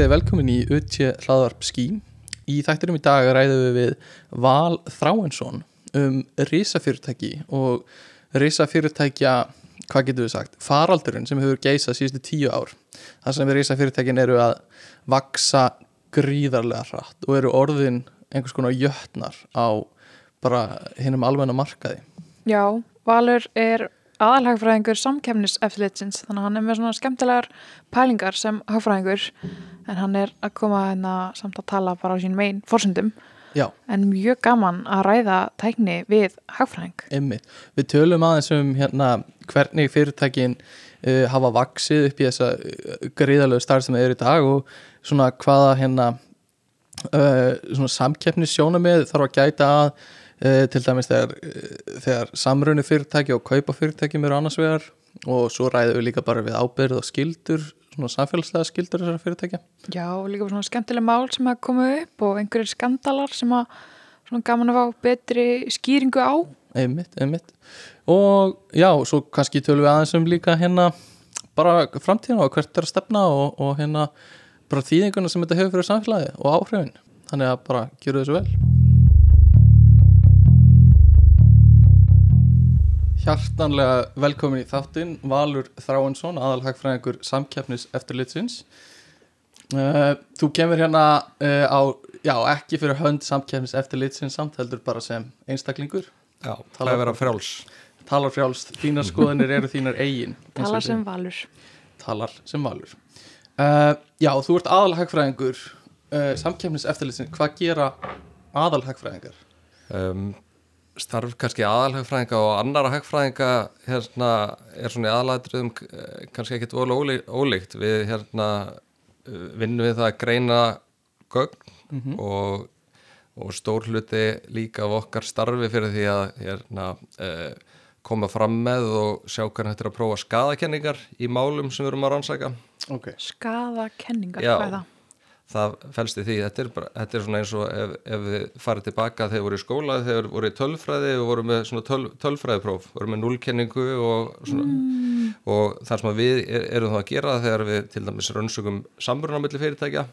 verið velkomin í Utje hlaðvarp skí. Í þættinum í dag ræðum við við Val Þráensson um risafyrirtæki og risafyrirtækja, hvað getur við sagt, faraldurinn sem hefur geisað síðustu tíu ár. Það sem risafyrirtækin eru að vaksa gríðarlega hratt og eru orðin einhvers konar jötnar á bara hinnum almenna markaði. Já, Valur er aðalhagfræðingur samkemnis eftirlitsins þannig að hann er með svona skemmtilegar pælingar sem hagfræðingur en hann er að koma hérna samt að tala bara á sín megin fórsöndum en mjög gaman að ræða tækni við hagfræðing. Einmitt. Við tölum aðeins um hérna, hvernig fyrirtækin uh, hafa vaksið upp í þessa uh, gríðalegu starf sem er í dag og svona hvaða hérna, uh, svona samkeppnis sjónamið þarf að gæta að uh, til dæmis þegar, uh, þegar samrunni fyrirtæki og kaupa fyrirtækjum eru annars vegar og svo ræðum við líka bara við ábyrð og skildur svona samfélagslega skildur þessara fyrirtækja. Já, líka svona skemmtileg mál sem að koma upp og einhverjir skandalar sem að svona gaman að fá betri skýringu á. einmitt, einmitt. Og já, svo kannski tölum við aðeins um líka hérna bara framtíðina og hvert er að stefna og, og hérna bara þýðinguna sem þetta hefur fyrir samfélagi og áhrifin. Þannig að bara gera þessu vel Hjartanlega velkomin í þáttinn Valur Þráinsson, aðalhagfræðingur samkeppnis eftirlitsins uh, Þú kemur hérna uh, á, já, ekki fyrir hönd samkeppnis eftirlitsins samt heldur bara sem einstaklingur Já, það er vera frjáls talar frjálst, þínar skoðanir eru þínar eigin eins og Tala við sem. Valur. talar sem valur uh, Já, þú ert aðalhagfræðingur uh, samkeppnis eftirlitsins, hvað gera aðalhagfræðingar? um, Starf kannski aðalhagfræðinga og annara hagfræðinga hérna er svona í aðalatriðum eh, kannski ekkit ólíkt við hérna vinnum við það að greina gögn og, og stór hluti líka af okkar starfi fyrir því að hérna eh, koma fram með og sjá hvernig þetta er að prófa skadakenningar í málum sem við erum að rannsaka Ok, Skaða kenningar, Já. hvað er það? Það fælst í því, þetta er, bara, þetta er svona eins og ef, ef við farið tilbaka þegar voru í skóla, þegar voru í tölfræði og voru með svona töl, tölfræðipróf voru með nullkenningu og svona. Og þar sem við er, erum þá að gera þegar við til dæmis rannsökum samrunamilli fyrirtækja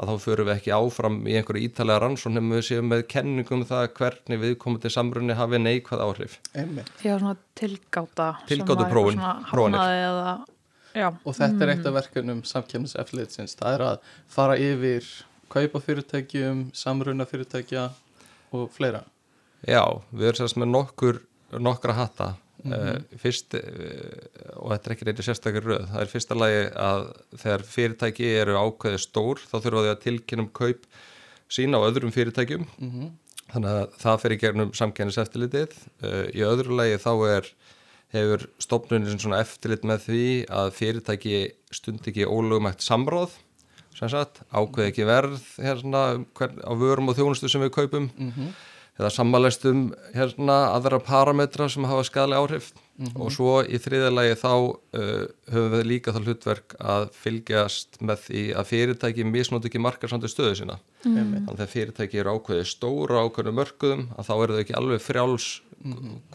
að þá förum við ekki áfram í einhverju ítalega rannsón nefnum við séum með kenningum um það hvernig við komum til samrunni hafi neikvæð áhrif. Einmitt. Já, svona tilgáta. sem Tilgátuprófun, já. Og þetta er eitt af verkefnum samkeppnis eftirlitsins, það er að fara yfir kaupa fyrirtækjum, samruna fyrirtækja og fleira. Já, við erum sérst með nokkur, nokkra hatta. Uh, fyrst, uh, og þetta er ekki reyndi sérstakar röð, það er fyrsta lagi að þegar fyrirtæki eru ákveðið stór þá þurfa þau að tilkynum kaup sína á öðrum fyrirtækjum. Þannig að það fer í gegnum samkennis eftirlitið uh, í öðru lagi þá er hefur stofnunin svona eftirlit með því að fyrirtæki stund ekki ólögumætt samráð sem sagt, ákveð ekki verð hérna, hvern, á vörum og þjónustu sem við kaupum eða sammalest um hérna, aðra parametra sem hafa skadlega áhrif. Og svo í þriðalagi þá uh, höfum við líka það hlutverk að fylgjast með því að fyrirtæki misnóti ekki markarsandu stöðu sína. Einmitt. þannig að fyrirtæki eru ákveðið stóra ákveðinu mörkuðum að þá eru þau ekki alveg frjáls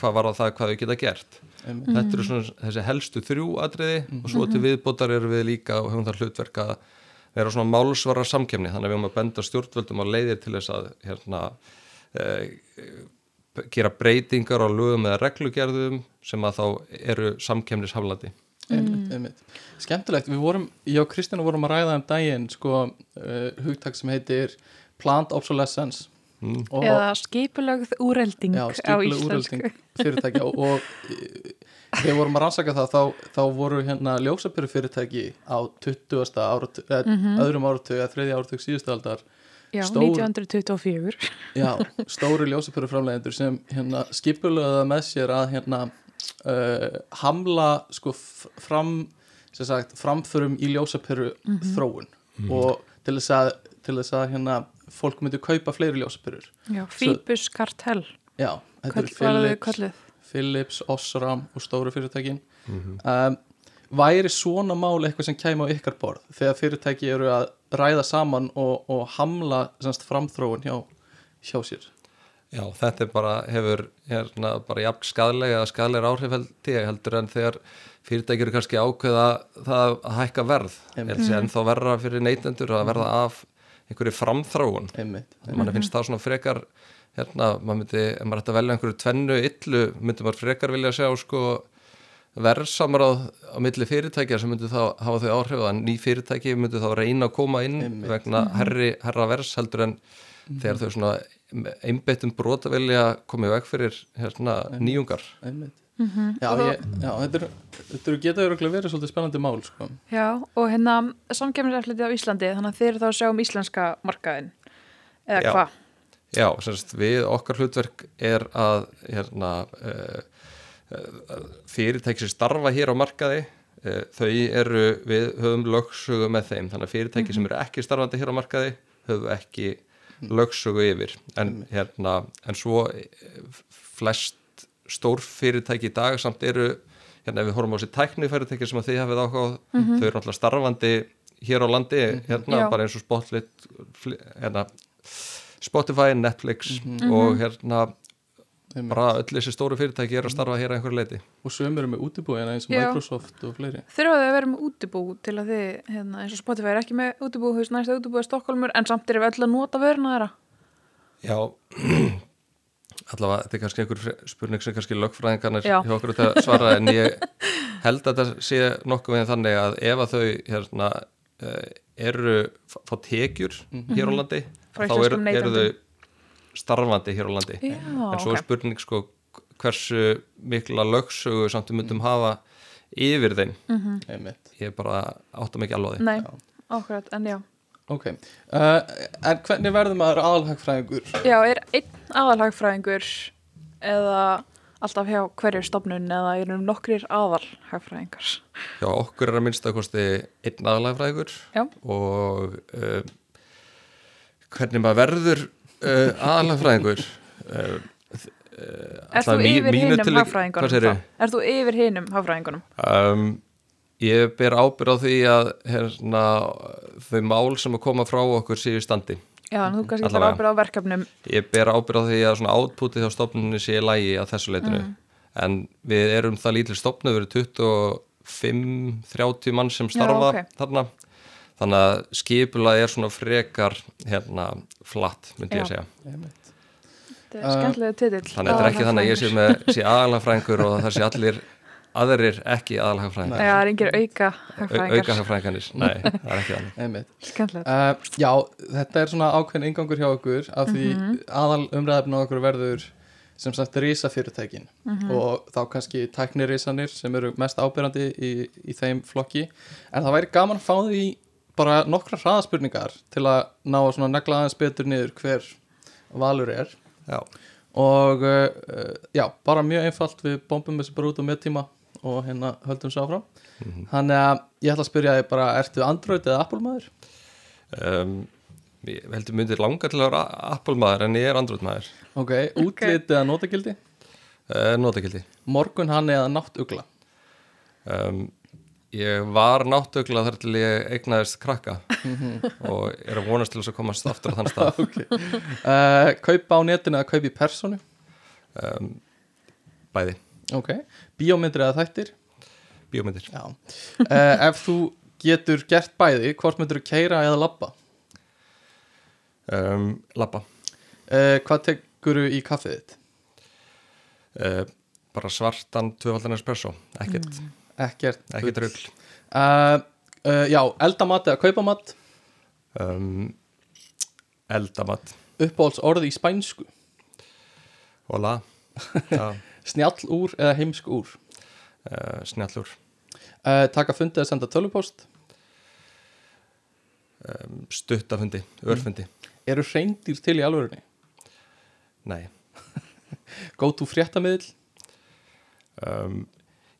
hvað var það hvað þau geta gert Einmitt. þetta eru svona þessi helstu þrjú atriði og svo til viðbótar eru við líka og höfum það hlutverk að vera svona málsvara samkemni þannig að við höfum að benda stjórnvöldum á leiðir til þess að hérna eh, gera breytingar á lögum eða reglugerðum sem að þá eru samkemnishaflandi einmitt, einmitt. Skemmtilegt, við vorum, ég og Kristjana vorum að ræða um daginn sko uh, hugtak sem heitir plant obsolescence mm. Eða skipulögð úrelding já, íslensku. úrölding fyrirtækja og, og eh, þegar við vorum að rannsaka það þá, þá voru hérna ljósapyrir fyrirtæki á 20. áratug, eða öðrum áratug eða þriðja áratug síðustu aldar Já, Stór- 1924. já, stóri ljósapyrir framleiðendur sem hérna skipulega með sér að hérna uh, hamla sko fram sem sagt, framförum í ljósapyru þróun og til þess að til þess að hérna fólk myndi kaupa fleiri ljósapyrur Já, Fíbus kartell. já, þetta Hvað er Philips? Philips, Osram og stóru fyrirtækin. Um, væri svona mál eitthvað sem kæmi á ykkar borð? Þegar fyrirtæki eru að ræða saman og, og hamla semst, framþróun hjá, hjá sér. Já, þetta er bara, hefur hérna, bara jafn skadlega eða skadlegar áhrif heldur en þegar fyrirtæki eru kannski ákveða það að hækka verð. En en þá verra fyrir neytendur að verða af einhverju framþróun. Einmitt, mann finnst það svona frekar hérna, maður myndi, ef maður ætti að velja einhverju tvennu illu, myndi maður frekar vilja sjá sko verðsamráð á milli fyrirtækja sem myndi þá hafa þau áhrif að ný fyrirtæki myndi þá reyna að koma inn Einmitt. vegna herri, herra vers heldur en þegar þau svona einbeittum brota vilja komið veg fyrir hérna, nýjungar. Einmitt. Mhm. Já, ég, já, þetta eru þetta eru geta verið svolítið spennandi mál sko. Já, og hérna samkemnisefliti á Íslandi, þannig að þeir eru þá að sjá um íslenska markaðin eða Já. hvað? Já, semst, við okkar hlutverk er að hérna, uh, uh, fyrirtæki sem starfa hér á markaði uh, þau eru, við höfum lögsögu með þeim, þannig að fyrirtæki sem eru ekki starfandi hér á markaði höfum ekki lögsögu yfir en, hérna, en svo eh, flest stór fyrirtæki í dag samt eru hérna ef við horfum á þessi tækni fyrirtæki sem að þið hafið áhuga á, þau eru náttúrulega starfandi hér á landi, hérna Já. bara eins og Spotlight fl- hérna, Spotify, Netflix og hérna Einmitt. bara öll þessi stóru fyrirtæki eru að starfa hér að einhverju leiti og sömur eru með útibúina eins og Já. Microsoft og fleiri Þurfa þau að vera með útibú til að þið, hérna, eins og Spotify er ekki með útibú, þú veist, næsta útibú er Stokkólmur, en samt eru við öll að nota vöruna þeirra. Já allavega, þetta er kannski einhver spurning sem kannski lögfræðingarnir Já. hjá okkur að svara en ég held að þetta sé nokkuð veginn þannig að ef að þau hérna, eh, eru fá tekjur hér á landi þá eru, eru þau starfandi hér á landi Já, en svo ok. er spurning sko hversu mikla lögsögu samt við myndum hafa yfir þeim einmitt ég bara áttum ekki alveg á því Nei, Já. ákveðat, en já. Ok, uh, en hvernig verður maður aðalhagfræðingur? Já, er einn aðalhagfræðingur eða alltaf hjá hverju stofnun eða eru nokkrir aðalhagfræðingar? Já, okkur er að minnsta kosti einn aðalagfræðingur Já. og uh, hvernig maður verður uh, aðalagfræðingur uh, Er þú yfir hinum hagfræðingunum? Er þú yfir hinum hagfræðingunum? Um, ég ber ábyrð á því að hérna, þau mál sem að koma frá okkur séu standi. Já, en þú kannski ætlar Allavega. ábyrð á verkefnum. Ég ber ábyrð á því að svona átpútið hjá stofnunni sé í lægi að þessu leitinu. En við erum það lítið stofnu, við erum 25-30 mann sem starfa ok. þarna. Þannig að skipulað er svona frekar hérna flatt, myndi ég Já. segja. Einmitt. Þetta er skemmtilega titill. Þannig að þetta er ekki þannig að ég sé með sé aðalagfræðingur og það sé allir aðrir ekki aðalagfræðingar. Já, það er engir auka Au- hagfræðingar. auka hagfræðingarnir, nei, það er ekki. Skemmtilegt. Uh, já, þetta er svona ákveðin ingangur hjá okkur af því aðal umræðefn á okkur verður sem sagt risafyrirtækin. Og þá kannski tæknirisanir sem eru mest ábyrjandi í, í þeim flokki. En það væri gaman að fá því bara nokkra hraðaspurningar til að ná að svona negla aðeins betur niður hver valur er. Já, og uh, já, bara mjög einfalt. Við bombum þessu bara út á meðtíma og hérna höldum svo áfram. Þannig að ég ætla að spyrja þig bara ertu Android eða Apple maður? um, ég heldur myndir langa til að vera Apple maður en ég er Android maður. Ok, útlit eða notagildi? Uh, Notakildi Morgun hann eða náttugla? Um, Ég var náttugla þar til ég eignaðist krakka og er að vonast til þess að komast aftur á þann stað. Uh, Kaupa á netinu eða kaupa í personu um, Bæði, Ok, bíómyndir eða þættir? Bíómyndir. Já. Uh, Ef þú getur gert bæði hvort myndir þú keira eða labba? Um, Labba. Uh, Hvað tekur þú í kaffið þitt? uh, Bara svartan tvöfaldan espresso. Ekkert, Ekkert ekkert uh, uh, Já, eldamat eða kaupamat? Um, Eldamat. Uppáhalds orð í spænsku? Hola. Já, Snjall úr eða heimsk úr? Uh, Snjallur uh, Taka fundi eða senda tölvupost um, Stuttafundi, örfundi. Eru hreindýr til í alvörunni? Nei. Go to fréttamiðl um,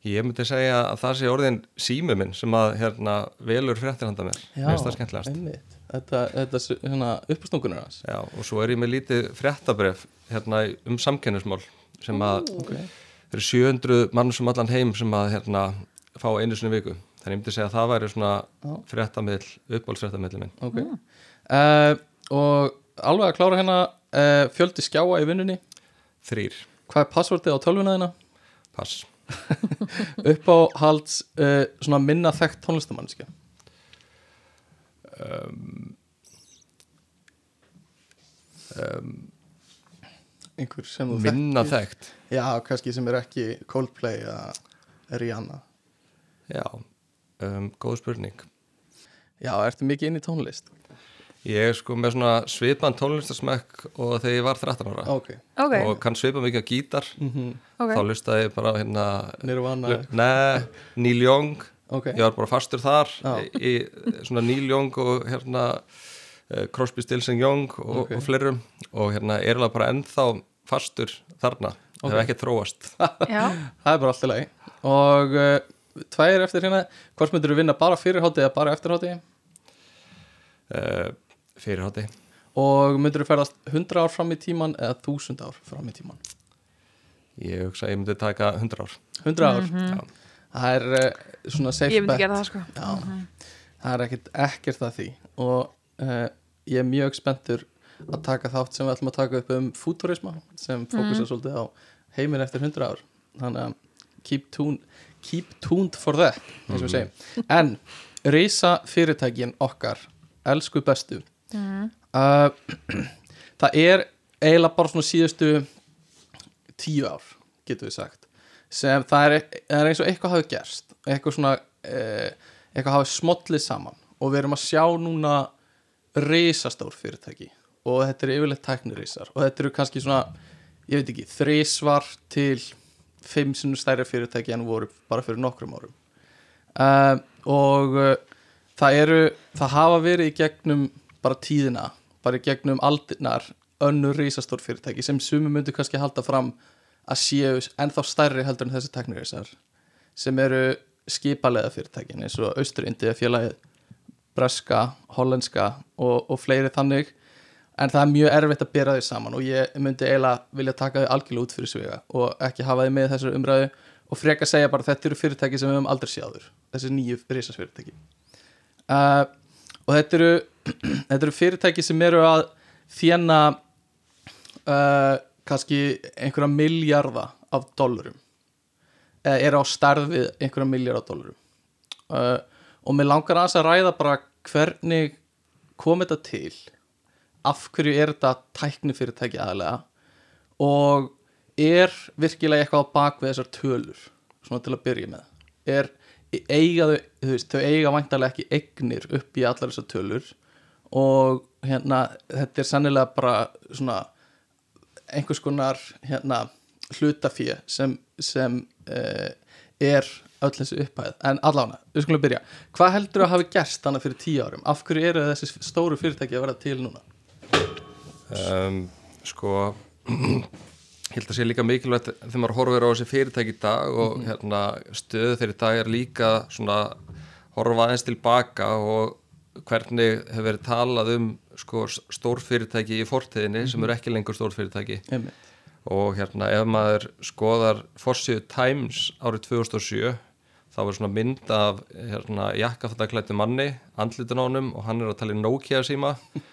Ég myndi segja að það sé orðin sími minn sem að hérna velur fréttir handa mér. Skemmtilegast. einmitt. Þetta, þetta hérna, uppastungunir hans. Já, og svo er ég með lítið fréttabref hérna um samkennismál sem að okay. eru 700 mann sem allan heim sem að hérna fá einu í viku. Þannig ég myndi segja að það væri svona Já. fréttamiðl, uppbólsfréttamiðl minn. Okay. Uh, og alveg að klára hérna uh, fjöldi skjáa í vinnunni? Þrýr, hvað er passvortið á tölvuna þína? Pass. Uppáhalds uh, svona minna þekkt tónlistamannskja um, um, einhver sem þú minna þekkt. Já, kannski sem er ekki Coldplay eða Rihanna. Já, um, góð spurning. Já, ertu mikið inn í tónlist? Ég er sko með svona svipan tónlistarsmekk og þegar ég var 13 ára. Ok, ok, og kann svipa mikið á gítar. Mm ok. Þá lustaði ég bara hérna Nirvana. Nei, Neil Young. Ég var bara fastur þar Já. í, í svona Neil Young og hérna Crosby, Stills and Young og, Ok. og fleirum. Og hérna er alveg bara ennþá fastur þarna. Það Ok. hefur ekki þróast. Já, það er bara allt í lagi. Og uh, tvær eftir hérna. Hvort myndir þú vinna bara fyrir hátti eða bara eftir hátti uh, fyrirhátti og myndir þú ferðast 100 ár fram í tíman eða 1000 ár fram í tíman ég hugsa að ég myndi taka 100 ár. 100 ár, Já. það er uh, svona safe ég myndi bet. gera það sko. Já, það er ekkert, ekkert að því. Og uh, ég er mjög spenntur að taka þátt sem við ætlum að taka upp um futurisma sem fókusa svolítið á heiminn eftir 100 ár. Þannig að keep tuned, keep tuned for that eins og við segjum. En reysa fyrirtækin okkar elsku bestu. Mm. uh, það er eiginlega bara svona síðustu tíu ár getur við sagt sem það er, er eins og eitthvað hafi gerst eitthvað svona eh, eitthvað hafi smollið saman. Og við erum að sjá núna risastór fyrirtæki og þetta eru yfirleitt tæknirísar og þetta eru kannski svona ég veit ekki, þrísvar til fimm sinnum stærri fyrirtæki en voru bara fyrir nokkrum árum. Uh, og uh, það eru, það hafa verið í gegnum bara tíðina, bara í gegnum aldirnar önnur risastór fyrirtæki sem sumi myndu kannski halda fram að séu ennþá stærri heldur en þessi teknirísar sem eru skipalega fyrirtækin eins og Austurindi félagið breska, hollenska og, og fleiri þannig. En það er mjög erfitt að bera þau saman og ég myndi eiginlega vilja taka þau algjörlega út fyrir svega og ekki hafa þau með þessar umræðu og freka að segja bara að þetta eru fyrirtæki sem við höfum aldrei séður þessi nýju risasfyrirtæki. Uh, og þetta eru þetta eru fyrirtæki sem eru að þjena uh, kannski einhverja miljarda af dollurum. Eða eru á starð við einhverja miljarda af dollurum. Uh, og mér langar aðeins að ræða bara hvernig kom þetta til? Af hverju er þetta tækni fyrirtæki aðlega og er virkilega eitthvað á bak við þessar tölur svona til að byrja með? Er eiga þau, þú veist, þau eiga væntalega ekki eignir upp í allar þessar tölur? Og hérna þetta er sannilega bara svona einhvers konar hérna hlutafíu sem, sem uh, er öll þessi upphæð. En allána, við skulum byrja. Hvað heldur að hafi gerst þannig fyrir tíu árum? Af hverju eru þessi stóru fyrirtæki að vera til núna? Um, sko ég held að sé líka mikilvægt þegar maður horfir á þessi fyrirtæki í dag og hérna, stöðu þeirri dag er líka svona horfa aðeins tilbaka og hvernig hefur verið talað um sko, stórfyrirtæki í fortíðinni sem eru ekki lengur stórfyrirtæki og hérna ef maður skoðar Forsíðu Times árið 2007 þá var svona mynd af hérna, jakkafættaklættu manni andlitun á honum og hann er að tala í Nokia síma.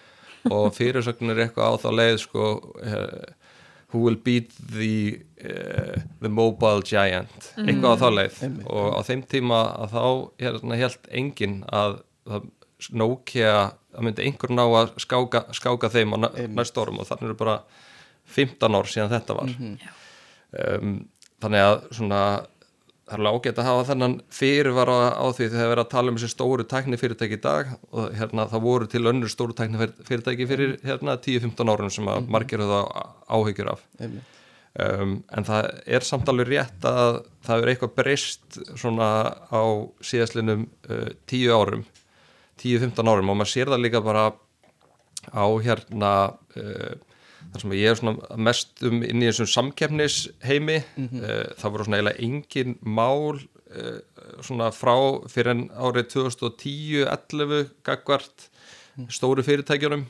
Og fyrirsögnir er eitthvað á þá leið sko uh, who will beat the, uh, the mobile giant? Eitthvað á þá leið. Einmitt. og á þeim tíma að þá hérna, held enginn að, að Nokia að myndi einhver ná að skáka, skáka þeim á næ- Einmitt. næstu árum og þannig eru bara 15 ár síðan þetta var. Um, þannig að svona það er alveg ágætt að hafa þennan fyrirvara á því þegar við erum að tala um þessi stóru tækni fyrirtæki í dag og hérna það voru til önnur stóru tækni fyrirtæki fyrir hérna 10-15 árum sem að margir höfðu áhyggjur af. Um, en það er samt alveg rétt að það er eitthvað breyst svona á síðastlinum uh, 10 árum 10-15 árum og maður sér það líka bara á hérna uh, þar sem ég er svona mest um inn í þessum samkeppnisheimi uh, það voru svona eiginlega engin mál uh, svona frá fyrir en árið 2010-11 gagvart stóru fyrirtækjunum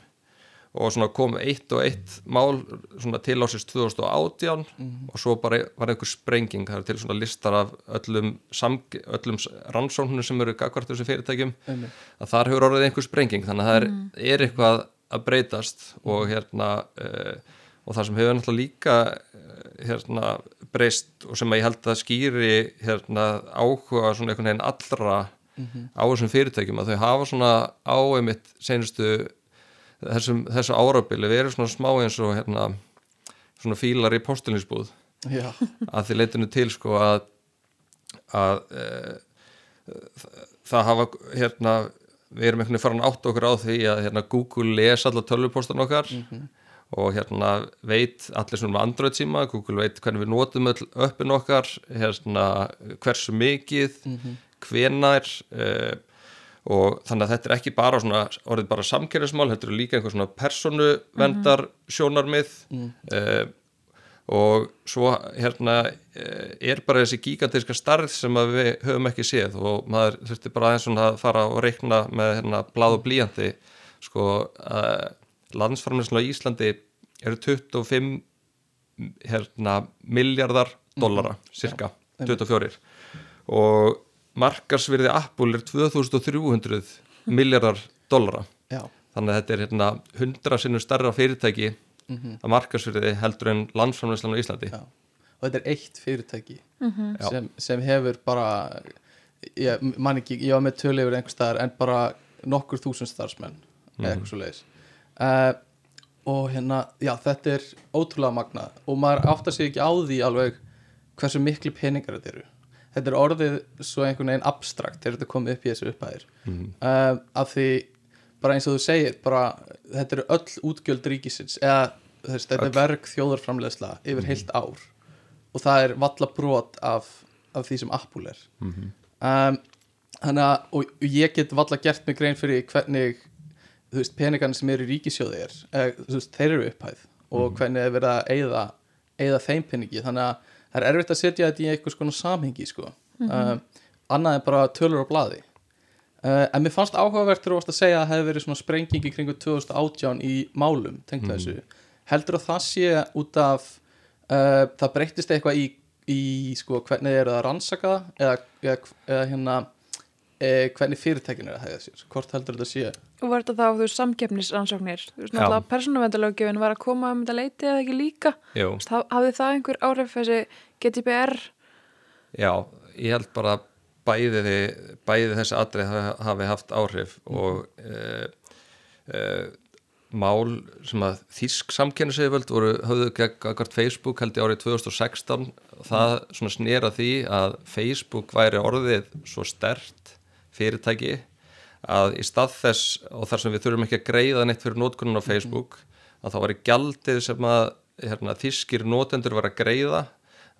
og svona kom eitt og eitt mál svona til ásins 2018 og svo bara var einhver sprenging. Það er til svona listar af öllum, öllum rannsóknum sem eru gagvart þessu fyrirtækjum að þar hefur orðið einhver sprenging. Þannig að það er, er eitthvað að breytast og hérna uh, og það sem hefur náttúrulega líka uh, hérna breyst og sem að ég held að skýri hérna áhuga svona einhvern veginn allra á þessum fyrirtækjum að þau hafa svona á einmitt senustu þessum, þessu árabili verið svona smá eins og hérna svona fílar í postilinsbúð já, að því leitinu til sko að að e, það hafa hérna við erum einhvern veginn farin átt okkur á því að hérna, Google les alla tölvupostan okkar og hérna veit allir svona með Android síma, Google veit hvernig við notum öll öppin okkar hérna, hversu mikið hvenær e, og þannig að þetta er ekki bara svona orðið bara samkernismál, þetta er líka einhver svona persónuvendar sjónarmið mm og svo hérna eh, er bara þessi gigantíska starð sem að við höfum ekki séð og maður þurfti bara aðeins að fara og reikna með hérna bláð og blíjandi sko uh, landsframleyslu á Íslandi eru 25 hérna miljardar dollara, cirka 24 og markarsvirði Apple er 2300 miljardar dollara. Þannig að þetta er hérna 100 sinnum starra fyrirtæki að markarsfyrði heldur en landsframleyslan á Íslandi. Já. Og þetta er eitt fyrirtæki Já. sem, sem hefur bara ég man ekki, ég var með tölu yfir einhver staðar en bara nokkur þúsund starfsmenn eða eitthvað svo leiðis uh, og hérna, já þetta er ótrúlega magnað og maður áttar sig ekki á því alveg hversu miklu peningar þetta eru. Þetta er orðið svo einhvern veginn abstrakt þegar þetta komið upp í þessu upphæðir. Mm. af því bara eins og þú segir bara, þetta eru öll útgjöld ríkisins eða þess, þetta er verk þjóðarframleðsla yfir heilt ár. Og það er valla brot af, af því sem Apple er. Um, þannig að og ég get valla gert mig grein fyrir hvernig veist, peningarnir sem eru í ríkisjóði er eða, þú veist, þeir eru upphæð. Og hvernig er verið að eyða, eyða þeim peningi. Þannig að það er erfitt að setja þetta í einhvers konar samhengi sko. um, annað en bara tölur á blaði uh, en mér fannst áhugavert þegar þú varst að segja að það hefði verið svona sprenging í kringu 2018 í málum, tengt þessu. Heldur að það sé út af uh, það breyttist eitthvað í, í sko, hvernig eru að rannsaka það eða, eða, eða hérna e, hvernig fyrirtækin er að hægða sér? Hvort heldur þetta sé? Og var þetta þá, þú samkeppnisrannsóknir? Þú veist, náttúrulega persónuvendalöggjöfin var að koma um þetta leiti eða ekki líka? Jú, Hafði það einhver áhrif þessi GDPR já, ég held bara að bæði, bæði þessi atrið hafi- haft áhrif og e, e, mál sem að þísk samkenniseyföld voru höfðu gegn Facebook held ég árið 2016 það svona snera því að Facebook væri orðið svo stert fyrirtæki að í stað þess og þar sem við þurfum ekki að greiða neitt fyrir nótkunum á Facebook að þá væri gjaldið sem að hérna, þískir nótendur var að greiða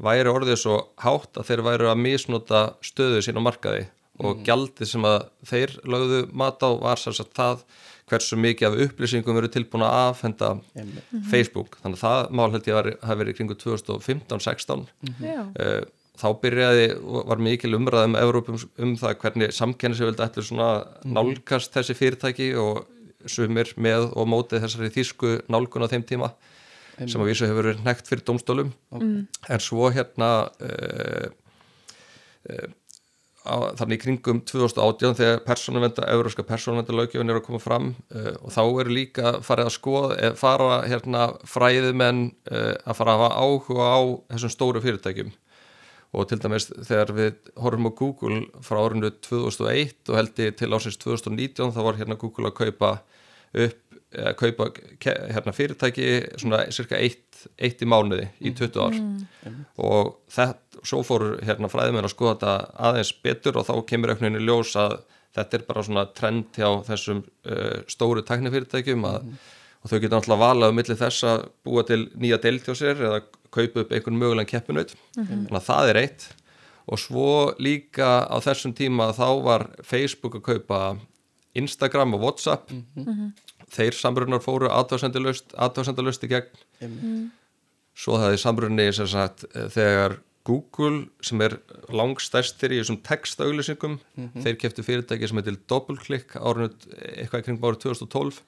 væri orðið svo hátt að þeir væru að misnota stöðu sín á markaði. Og gjaldið sem að þeir lögðu mat á var sér satt það hversu mikið af upplýsingum eru tilbúin að afhenda Einmitt. Facebook. Þannig að það mál held ég að hafi verið kringu 2015-16 Já, uh, þá byrjaði, var mikil umræðum Evrópum um það hvernig samkennisöföldi ætlu svona nálgast þessi fyrirtæki og sumir með og mótið þessari þýsku nálgun á þeim tíma sem að vísu hefur verið nekt fyrir domstólum en svo hérna uh, uh, á, þannig í kringum 2018 þegar persónuvenda, euróska persónuvenda lögjöfin er að koma fram uh, og þá eru líka farið að skoða, fara hérna fræðimenn uh, að fara að hafa áhuga á þessum stóru fyrirtækjum. Og til dæmis þegar við horfum á Google frá árinu 2001 og held ég til ásins 2019 þá var hérna Google að kaupa upp að kaupa hérna, fyrirtæki svona cirka eitt, eitt í mánuði í 20 ár. Og þetta, svo fór hérna fræðimenn að skoða þetta aðeins betur og þá kemur aukninni ljós að þetta er bara svona trend hjá þessum uh, stóru tæknifyrirtækjum að, og þau geta náttúrulega valað um milli þess að búa til nýja deild hjá sér eða kaupa upp einhvern mögulegan keppinaut þannig að það er eitt. Og svo líka á þessum tíma þá var Facebook að kaupa Instagram og Whatsapp þeir samrunar fóru aðtöðsendalust í gegn. Einmitt. svo það er samrunni sem sagt þegar Google sem er langstærstir í þessum textauglýsingum þeir keftu fyrirtæki sem heitir DoubleClick árinu eitthvað í kring árið 2012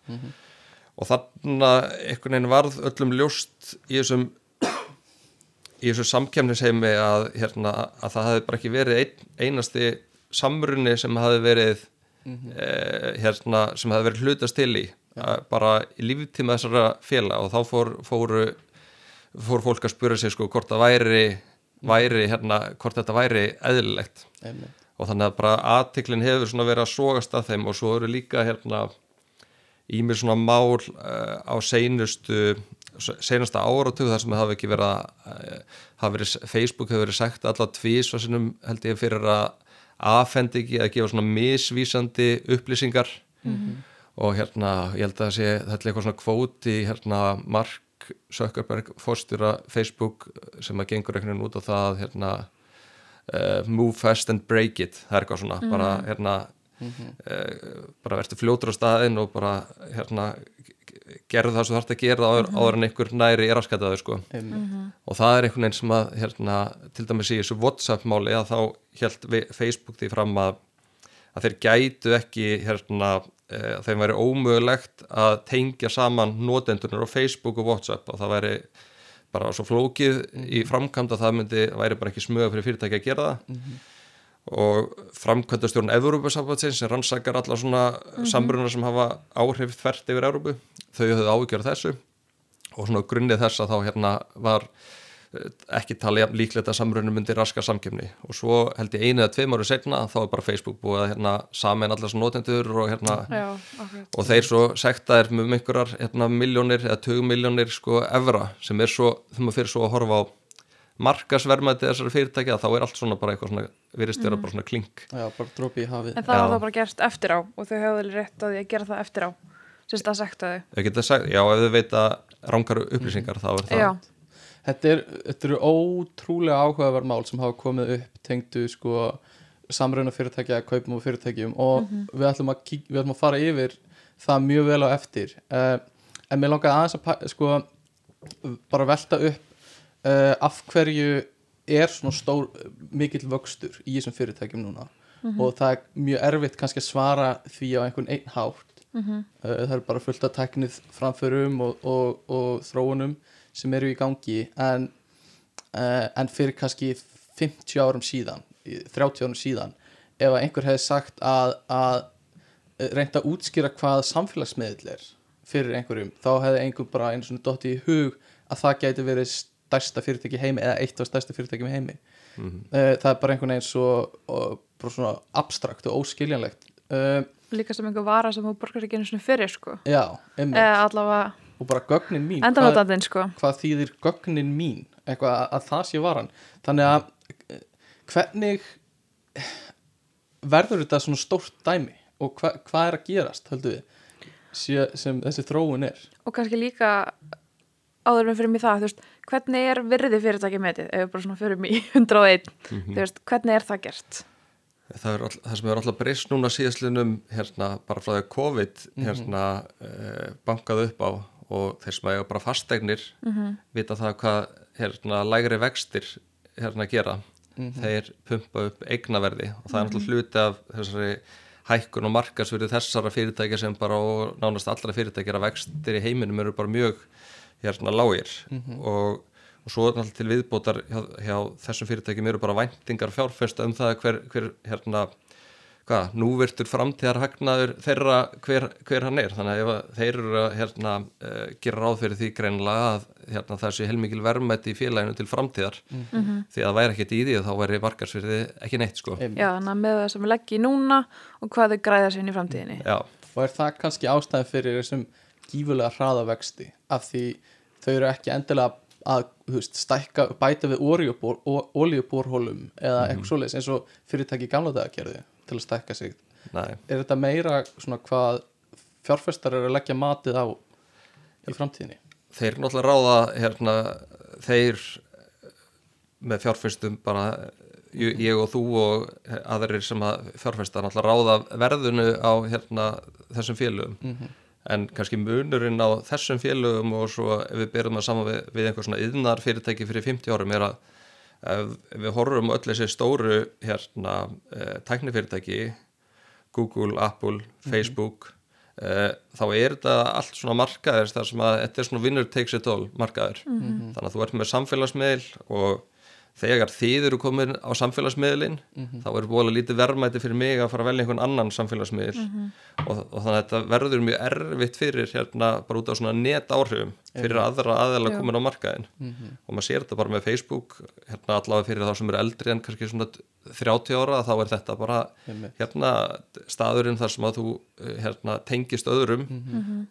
og þannig að einhvern veginn varð öllum ljóst í þessum í þessum samkemnisheimi að, hérna, að það hefði bara ekki verið ein, einasti samrunni sem hefði verið eh, hérna, sem hefði verið hlutast til í bara líftíma þessara félag og þá fór, fóru fór fólk að spura sig sko hvort það væri, væri hérna, hvort þetta væri eðlilegt. Einmitt, og þannig að bara aðtiklinn hefur svona verið að sogast að þeim. Og svo eru líka hérna í mér svona mál uh, á seinustu seinasta áratug þar sem það hafi ekki verið að uh, hafi verið, Facebook hefur verið sagt alla tvís og sinnum held ég fyrir að afhendi ekki að gefa svona misvísandi upplýsingar og hérna ég held að sé þetta er eitthvað svona kvóti hérna Mark Zuckerberg fórstjóra Facebook sem að gengur einhvern veginn út á það hérna uh, move fast and break it. Það er eitthvað svona bara hérna uh, bara verður fljótur á staðinn og bara hérna gerðu það sem þú þarfst að gera áður, áður en einhver næri er aðskataður sko. Einmitt. og það er einhvern veginn sem að hérna, til dæmis í þessu Whatsapp máli að þá held Facebook því fram að að þeir gætu ekki hérna, að þeim væri ómögulegt að tengja saman notendunar á Facebook og Whatsapp og það væri bara svo flókið í framkvæmd að það myndi, væri bara ekki smög fyrir fyrirtæki að gera það. Og framkvæmdastjórn Evrópusambandsins sem rannsakar alla svona samrunar sem hafa áhrif þvert yfir Evrópu þau höfðu af þessu. Og svona grunnið þess að þá hérna var eh, ekki talið jafn líklegt að samrunum myndi raska samkjöfni og svo held ég einu eða tveim áru setna þá er bara Facebook búið að hérna samin allar svona notendur og hérna Já, akkurat. og þeir svo sektaðir með einhverjar hérna miljónir eða tögumiljónir sko evra sem er svo, þegar maður fyrir svo að horfa á markasvermaði þessari fyrirtæki að þá er allt svona bara eitthvað svona virðist vera bara svona klink. Já, bara dropi í hafið. En það var það bara gert eftir á og þau hefðu alveg rétt að gera það eftir á að sekta Þau. Geta sagt, já ef þau veita rángar upplýsingar þá er það Já, Þetta, er, þetta eru ótrúlega áhugaverð mál sem hafa komið upp tengdu sko samruna fyrirtækja, kaupum og fyrirtækjum og við, ætlum kík, við ætlum að fara yfir það mjög vel á eftir. Uh, en mér langaði aðeins að sko bara velta upp uh, af hverju er svona stór mikill vöxtur í þessum fyrirtækjum núna? Og það er mjög erfitt kannski að svara því á einhvern einn hátt. Uh, það er bara fullt af teknið framförum og, og, og þróunum sem eru í gangi en, uh, en fyrir kannski 50 árum síðan í- 30 árum síðan ef að einhver hefði sagt að, að eh, reynda að útskýra hvað samfélagsmiðl er fyrir einhverjum þá hefði einhver bara einu svona dotti í hug að það gæti verið stærsta fyrirtæki heimi eða eitt af stærsta fyrirtækjum heimi. Uh, það er bara einhvern veginn svo og, bara svona abstrakt og óskiljanlegt. Uh, líka sem einhver vara sem þú borgar ekki einu svona fyrir sko. Já, einmitt. allavega og bara gögnin mín hvað, sko. hvað þýðir gögnin mín? Eitthvað að, að það sé varan. Þannig að eh, hvernig verður þetta svona stórt dæmi? Og hva, hvað er að gerast höldu við sé, sem þessi þróun er? Og kannski líka áður með fyrir mig það, veist, hvernig er virði fyrirtæki metið, ef við bara svona fyrir mig 101, þú veist, hvernig er það gert? Það, er all, það sem er alltaf breyst núna síðastlinum hérna bara frá því að COVID hérna uh, bankað upp á og þeir sem eiga bara fasteignir vita það hvað hérna lægri vextir hérna gera. Þeir pumpa upp eignaverði og það er náttúrulega hluti af þessari hækkun og markasverði þessara fyrirtækja sem bara og nánast allra fyrirtækja að vextir í heiminum eru bara mjög hérna lágir. Og, og svo er náttúrulega til viðbótar hjá, hjá þessum fyrirtækjum eru bara væntingar fjárfesta um það hver, hver hérna hvað, núvirtur framtíðar hagnaður þeirra hver, hver hann er? Þannig að ef að þeir eru að hérna, uh, gera ráð fyrir því greinlega að hérna, það sé heilmikil verðmætti í félaginu til framtíðar því að það væri ekkert í því og þá væri markarsfyrði ekki neitt sko. Já, þannig að með það sem við leggjum núna og hvað þau græða sér inn í framtíðinni. Já, og er það kannski ástæðan fyrir þessum gífulega hraða vexti? Af því þau eru ekki endilega að veist, stækka, bæta við olíubórhólum eða eitthvað svoleiðis eins og fyrirtæki gamla daga gerðu til að stækka sig. Næ, er þetta meira svona hvað fjárfestar eru að leggja matið á í framtíðinni? Þeir náttúrulega ráða hérna, þeir með fjárfestum bara ég og þú og aðrir sem að fjárfesta náttúrulega ráða verðunu á hérna, þessum félögum en kannski munurinn á þessum félögum og svo ef við berum það saman við, við einhver svona yðnar fyrirtæki fyrir 50 árum er að við horfum öll þessi stóru hérna, eh, tæknifyrirtæki Google, Apple, Facebook eh, þá er þetta allt svona markaðir þar sem að þetta er svona winner takes it all markaðir þannig að þú ert með samfélagsmiðl og þegar þið eru komin á samfélagsmiðlin þá er búin lítið verðmæti fyrir mig að fara að velja einhvern annan samfélagsmiðl og, og þannig að þetta verður mjög erfitt fyrir hérna bara út á svona net áhrifum fyrir aðra aðeila komin á markaðin og maður sér þetta bara með Facebook hérna allavega fyrir þá sem eru eldri en kannski svona 30 ára þá er þetta bara hérna staðurinn þar sem að þú eh, hérna, tengist öðrum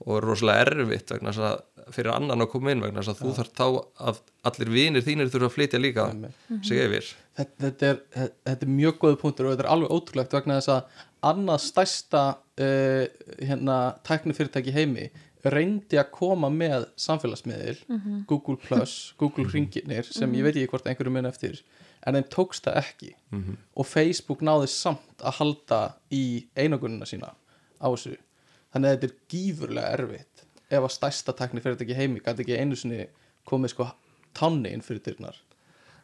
og er rosalega erfitt vegna þess að fyrir annan að koma inn vegna þess að þú þarf þá að allir vinir þínir þurfa að flytja líka sig yfir. Þetta, þetta, er, þetta er mjög góð punktur og þetta er alveg ótrúlegt vegna þess að annað stærsta uh, hérna, tæknifyrirtæki heimi reyndi að koma með samfélagsmiðil Google Plus, Google Ringirnir sem ég veit ekki hvort einhverju mun eftir en þeim tókst það ekki. Og Facebook náði samt að halda í einogunina sína á þessu. Þannig að þetta er gífurlega erfitt. Ef að stærsta tæknifyrirtæki í heimi gæti ekki einu sinni komið sko tanni inn fyrir dyrnar.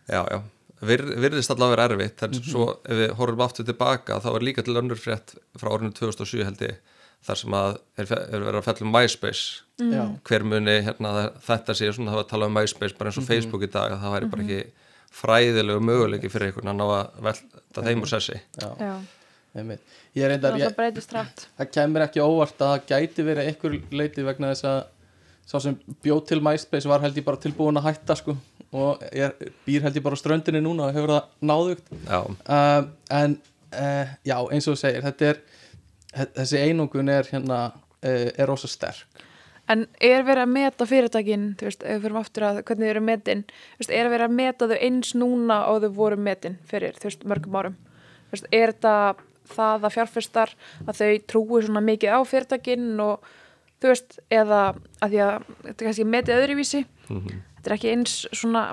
Já, já, Vir, virðist allavega vera erfitt en svo ef við horfum aftur tilbaka þá er líka til önnur frétt frá árinu 2007 held ég þar sem að er, er verið að fella um MySpace. Já, hver muni hérna þetta sé svona það var að tala um MySpace bara eins og Facebook í dag að það væri bara ekki fræðilegu möguleiki fyrir einhvern að ná að velta þeim úr sessi. Já, Já, Ég er breytist rætt það kemur ekki óvart að það gæti verið einhver leiti vegna þess að sá sem bjóð til MySpace var held ég bara tilbúin að hætta sko. Og ég býr held ég bara á ströndinni núna og hefur það náðugt. Uh, en uh, já eins og þú segir þetta er, þessi einungun er hérna uh, er rosa sterk. En er verið að meta fyrirtækin, þú veist, ef við fyrir aftur að hvernig þau eru metin, þú veist, er verið að meta þau eins núna og þau voru metin fyrir, þú veist, mörgum árum? Þú veist, er þetta það að fjárfestar að þau trúi svona mikið á fyrirtækin og, þú veist, eða að því að þetta er kannski metið öðruvísi, þetta er ekki eins svona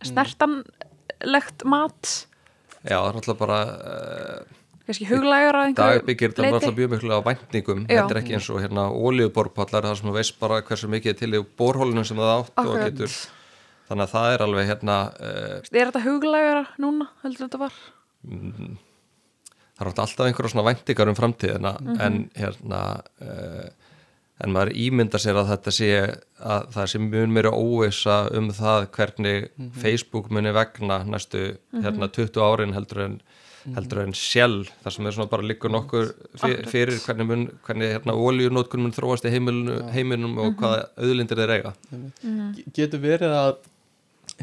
snertanlegt mat, já það er alltaf bara uh, kannski huglægur að dag einhverju byggir þetta alltaf mjög miklu á væntingum Já. þetta er ekki eins og hérna ólíuborpallar þar sem þú veist bara hversu mikið er til í borhólunum sem það átt og Akkurat. getur þannig að það er alveg hérna uh, Er þetta huglægur núna, heldur þetta var? það er alltaf einhverja svona væntingar um framtíðina Mhm. en hérna uh, en maður ímyndar sér að þetta sé að það sé mjög meira óvisa um það hvernig Facebook muni vegna næstu Mhm. hérna 20 árin heldur en heldur en sjálf, þar sem er svona bara líkur nokkur fyrir hvernig, mun, hvernig hérna oljunótkun mun þróast í heimilinu, heiminum Mhm. og hvaða auðlindir þeir eiga. Ge- getur verið að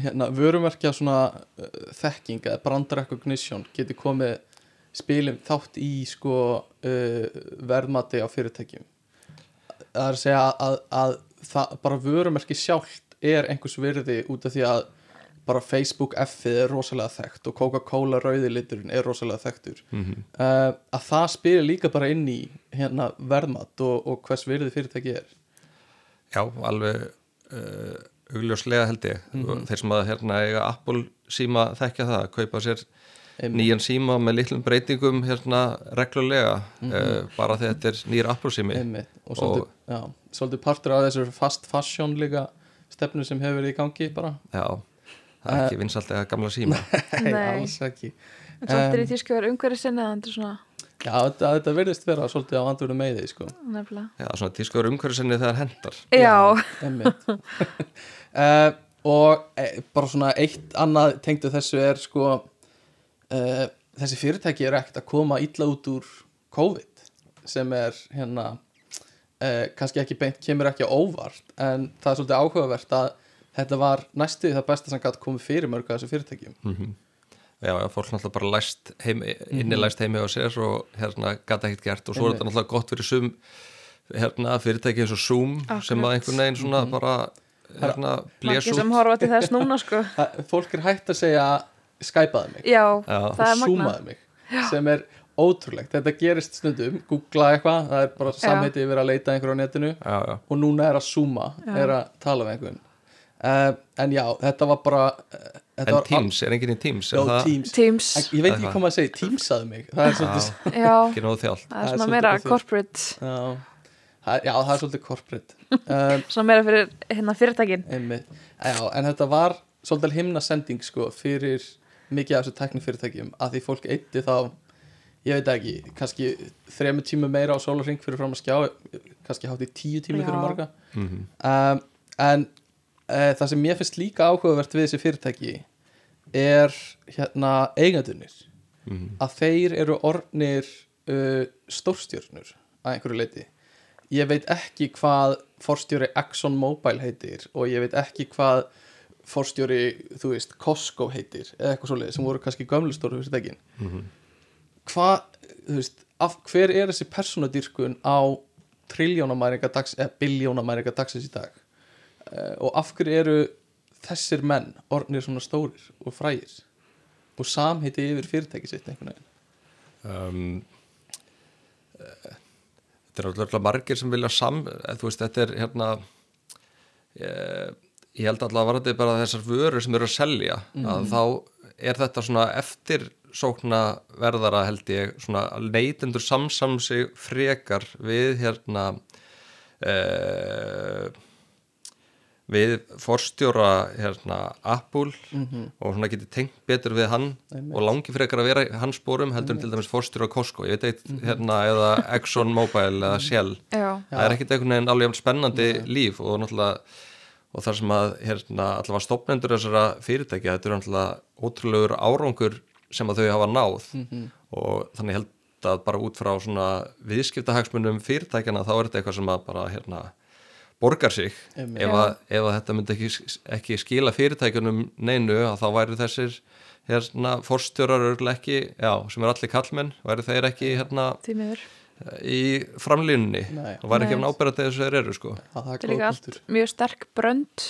hérna, vörumerkja svona uh, þekking eða brand recognition getur komið spilum þátt í sko uh, verðmati á fyrirtækjum? Það er að segja að, að það, bara vörumerki sjálft er einhvers virði út af því að bara Facebook F-ið er rosalega þekkt og Coca-Cola rauði liturinn er rosalega þekktur. Mhm. uh, að það spilir líka bara inn í hérna, verðmat og, og hvers virði fyrirtæki er. Já, alveg uh, augljóslega held ég. Og þeir sem að hérna eiga Apple síma þekkja það, að kaupa sér Einmitt. nýjan síma með litlum breytingum hérna reglulega uh, bara þegar þetta er nýjir Apple sími. Einmitt. og svolítið, Og- já, svolítið partur af þessu fast fashion líka stefnu sem hefur verið í gangi bara. Já, það er ekki vinsalt eða gamla síma. Nei, alls ekki. En samt er í verið umhverju sinni þannig er svona Já, þetta, þetta verðist vera svolítið á andurinn með því sko. nefnilega. Já, svona tískuður umhverfisinni þegar hendar. Já, Einmitt. Uh, og e, bara svona eitt annað tengdu þessu er sko uh, þessi fyrirtæki eru ekkert að koma illa út úr COVID sem er hérna uh, kannski ekki beint, kemur ekki á óvart en það er svolítið áhugavert að þetta var næstu það besta sem gæti komið fyrir mörg að þessu fyrirtækjum. Já, já, fólk náttúrulega bara læst heimi, innilæst heimi á sér og hérna gata ekkert gert og svo er þetta náttúrulega gott fyrir sum hérna fyrirtæki eins og Zoom sem að Akkurat. einhvern veginn svona bara hérna blés út sem horfa til þess núna sko. Fólk er hægt að segja skypaði mig. Já, Já. það er magna zoomaði mig sem er ótrúlegt, þetta gerist stundum googla eitthvað, það er bara samheiti yfir að leita einhverju á netinu Já, já, og núna er að zooma, Já. er að tala með einhvern uh, en já, þetta var bara uh, þetta en var Teams, er enginn í Teams er já, það? Teams. Teams, En ég veit ekki hvað maður segir, Teamsaði mig. Það er svolítið já, það er svona meira corporate. Já, það er, já, það er svolítið corporate. Um, svona meira fyrir hérna fyrirtækin. einmitt, já, en þetta var svolítið himna sending sko fyrir mikið af þessu teknifyrirtækjum að því fólk eitti þá ég veit ekki, kannski þremur tímu meira á sólarring fyrir fram að skjá kannski hátt í tíu fyrir Já. marga. Mm um, en uh, það sem mér finnst líka áhugavert við þessi fyrirtæki er hérna eigendunir Mhm. að þeir eru ornir uh, stórstjörnur að einhverju leiti ég veit ekki hvað forstjóri Exxon Mobil heitir og ég veit ekki hvað forstjóri, þú veist, Costco heitir eða eitthvað svoleið sem voru kannski gömlu stóru fyrirtækin Mhm. hvað, þú veist, af hver er þessi persónadýrkun á triljónamæringa dags, eða biljónamæringa dagsins í dag og af hverju eru þessir menn orðnir svona stórir og frægir? Og samheiti yfir fyrirtæki sitt einhvern veginn? Um, eh, þetta er alltaf margir sem vilja sam, eh, þú veist, þetta er hérna ég, ég held alltaf að varandi bara þessar vörur sem eru að selja að þá er þetta svona eftir sókna verðara held ég svona neytendur samsam sig frekar við hérna eh, við forstjóra hérna Apple og svona getið tengt betur við hann Einmitt. og langi frekar að vera í hans spórum heldur en til dæmis forstjóra Costco, ég veit eitt hérna eða Exxon Mobil eða Shell. Já, það er ekkit einhvern veginn alveg spennandi líf og náttúrulega og þar sem að hérna allavega stopnendur þessara fyrirtækja, þetta er náttúrulega ótrúlegur árangur sem að þau hafa náð. Og þannig held að bara út frá svona viðskiptahagsmunum fyrirtækjana þá er þetta eitthvað sem að bara hérna borgar sig. Ef að, ef að þetta myndi ekki, ekki skila fyrirtækjunum neinu að þá væri þessir hérna forstjórar ekki, já, sem er allir kallmenn væri þeir ekki hérna í framlínunni. Nei. og væri ekki Nei. af nábærandi þess að þeir eru sko. Að það er líka allt mjög sterk brönd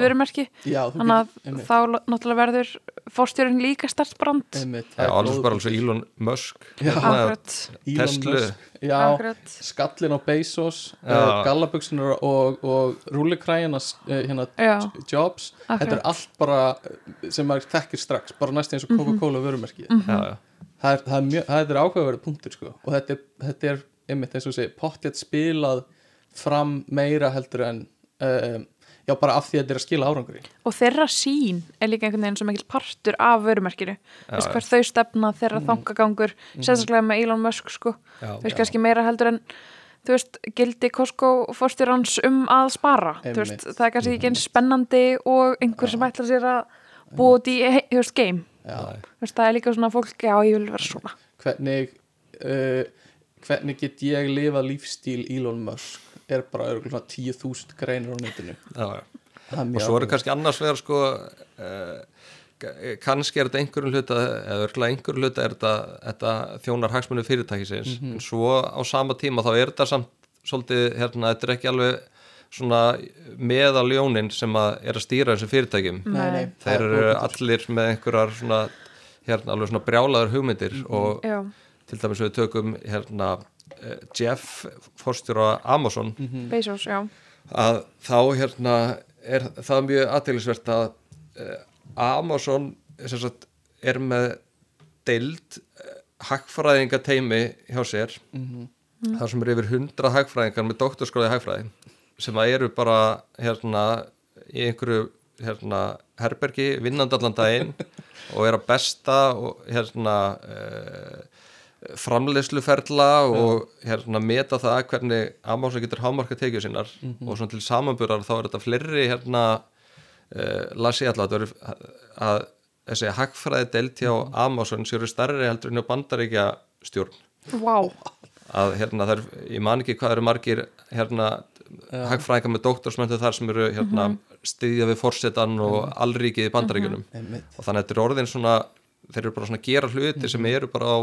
vörumerki. Já, þú þannig að þá náttúrulega verður fórstjórinn líka er alveg góð bara alveg svo Elon Musk. Já. hérna, Tesla. Skallin á Bezos Já. uh, gallabuksunar og, og rúlikræjana uh, hérna Jobs, þetta er allt bara uh, sem maður þekkir strax, bara næst eins og Coca-Cola vörumerki Mhm. já, já, það er, það er, mjög, það er áhugaverið punktur sko. og þetta er, þetta er einmitt eins og segi pottjætt spilað fram meira heldur en um, já bara af því að þetta er að skila árangri. Og þeirra sín er líka einhvern veginn svo mikil partur af vörumerkinu. Veist já. hver þau stefna, þeirra þangagangur sérstaklega með Elon Musk sko. Já, þú veist kannski meira heldur en þú veist, gildi Costco fórstjórans um að spara. Þú veist, Einmitt. það er kannski ekki eins spennandi og einhver sem ætlar sér að búa út í, þú veist, game. já. Þú veist, það er líka svona fólk, já, ég vil vera svona. Hvernig uh, hvernig get ég lifað lífstíl Elon Musk? Er bara örugglega svona 10.000 greinir á netinu. Já, og svo er áhugavert. kannski annars vegar sko uh, kannski er þetta einhverjum hluta eða örgulega einhverjum hluta er þetta, þetta þjónar hagsmunni fyrirtækisins. Mhm. en svo á sama tíma þá er þetta samt svolítið, hérna, þetta er ekki alveg svona meðaljónin sem að er að stýra þessum fyrirtækjum. Nei, nei, það þeir er eru allir með einhverjar svona hérna alveg svona brjálaður hugmyndir Mhm. og já, til dæmis við tökum hérna eh, Jeff forstjóra Amazon. Mhm. Bezos, já. Að þá hérna er það mjög aðtælisvert að uh, Amazon sem sagt, er með deild uh, hagfræðinga teimi hjá sér. Mhm. þar sem eru yfir hundra hagfræðingar með doktorskóði hagfræði sem að eru bara hérna í einhverju hérna herbergi vinnandi allan daginn og er að besta og hérna uh, framleiðsluferla og hérna meta það hvernig Amazon getur hámarka tekið sinnar og svona til samanburðar þá er þetta fleiri hérna uh, las ég alltaf að, að þessi hagfræði deilt hjá Amazon séu starri heldur en hjá bandaríkja stjórn Vá, að hérna það er, ég man ekki hvað eru margir hérna hagfræðingar með doktorsmöndu þar sem eru hérna styðja við forsetan og allríkið í bandaríkjunum. Einmitt. og þannig að þetta er orðin svona þeir eru bara svona að gera hluti sem eru bara á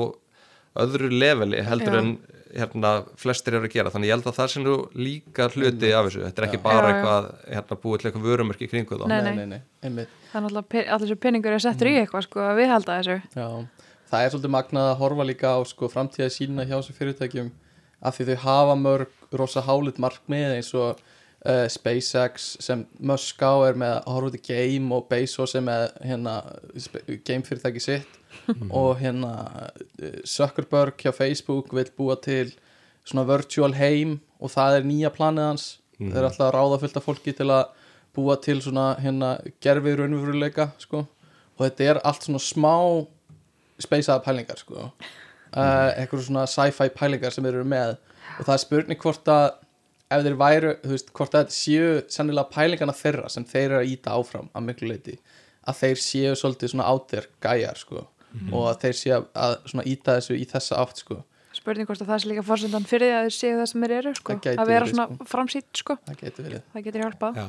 öðru leveli heldur Já. en hérna flestir eru að gera. Þannig ég held að það sé nú líka hluti af þessu, þetta er ekki bara Já, eitthvað hérna búið til eitthvað vörumerki í kringu þá. Nei, nei, nei. er náttúrulega pe- allir þessu peningur er settur í eitthvað sko að viðhalda þessu. Já, það er svolítið magnað að horfa líka á sko, framtíða sína hjá þessu fyrirtækjum af því þau hafa mörg rosa hálit markmið eins og uh, SpaceX sem Musk á er með að horfa út í game og Bezos er með hérna, spe- game fyrirtæki sitt og hérna uh, Zuckerberg hjá Facebook vil búa til svona virtual heim og það er nýja planið hans. Þeir eru alltaf að ráða fullt af fólki til að búa til svona hérna gerfið raunveruleika sko. Og þetta er allt svona smá speysaða pælingar sko uh, eitthvað svona sci-fi pælingar sem þeir eru með. Og það er spurning hvort að ef þeir væru, þú veist, hvort að þetta séu sennilega pælingarna þeirra sem þeir eru að íta áfram að miklu leiti að þeir séu svolítið svona átir gæjar sko. Og að þeir séu að, að svona íta þessu í þessa átt sko. Spurning hvort að það sé líka fórsendan fyrir því að þeir séu það sem þeir eru sko. Að vera svona framsýtt sko. það getur verið. Það getur hjálpað. Já,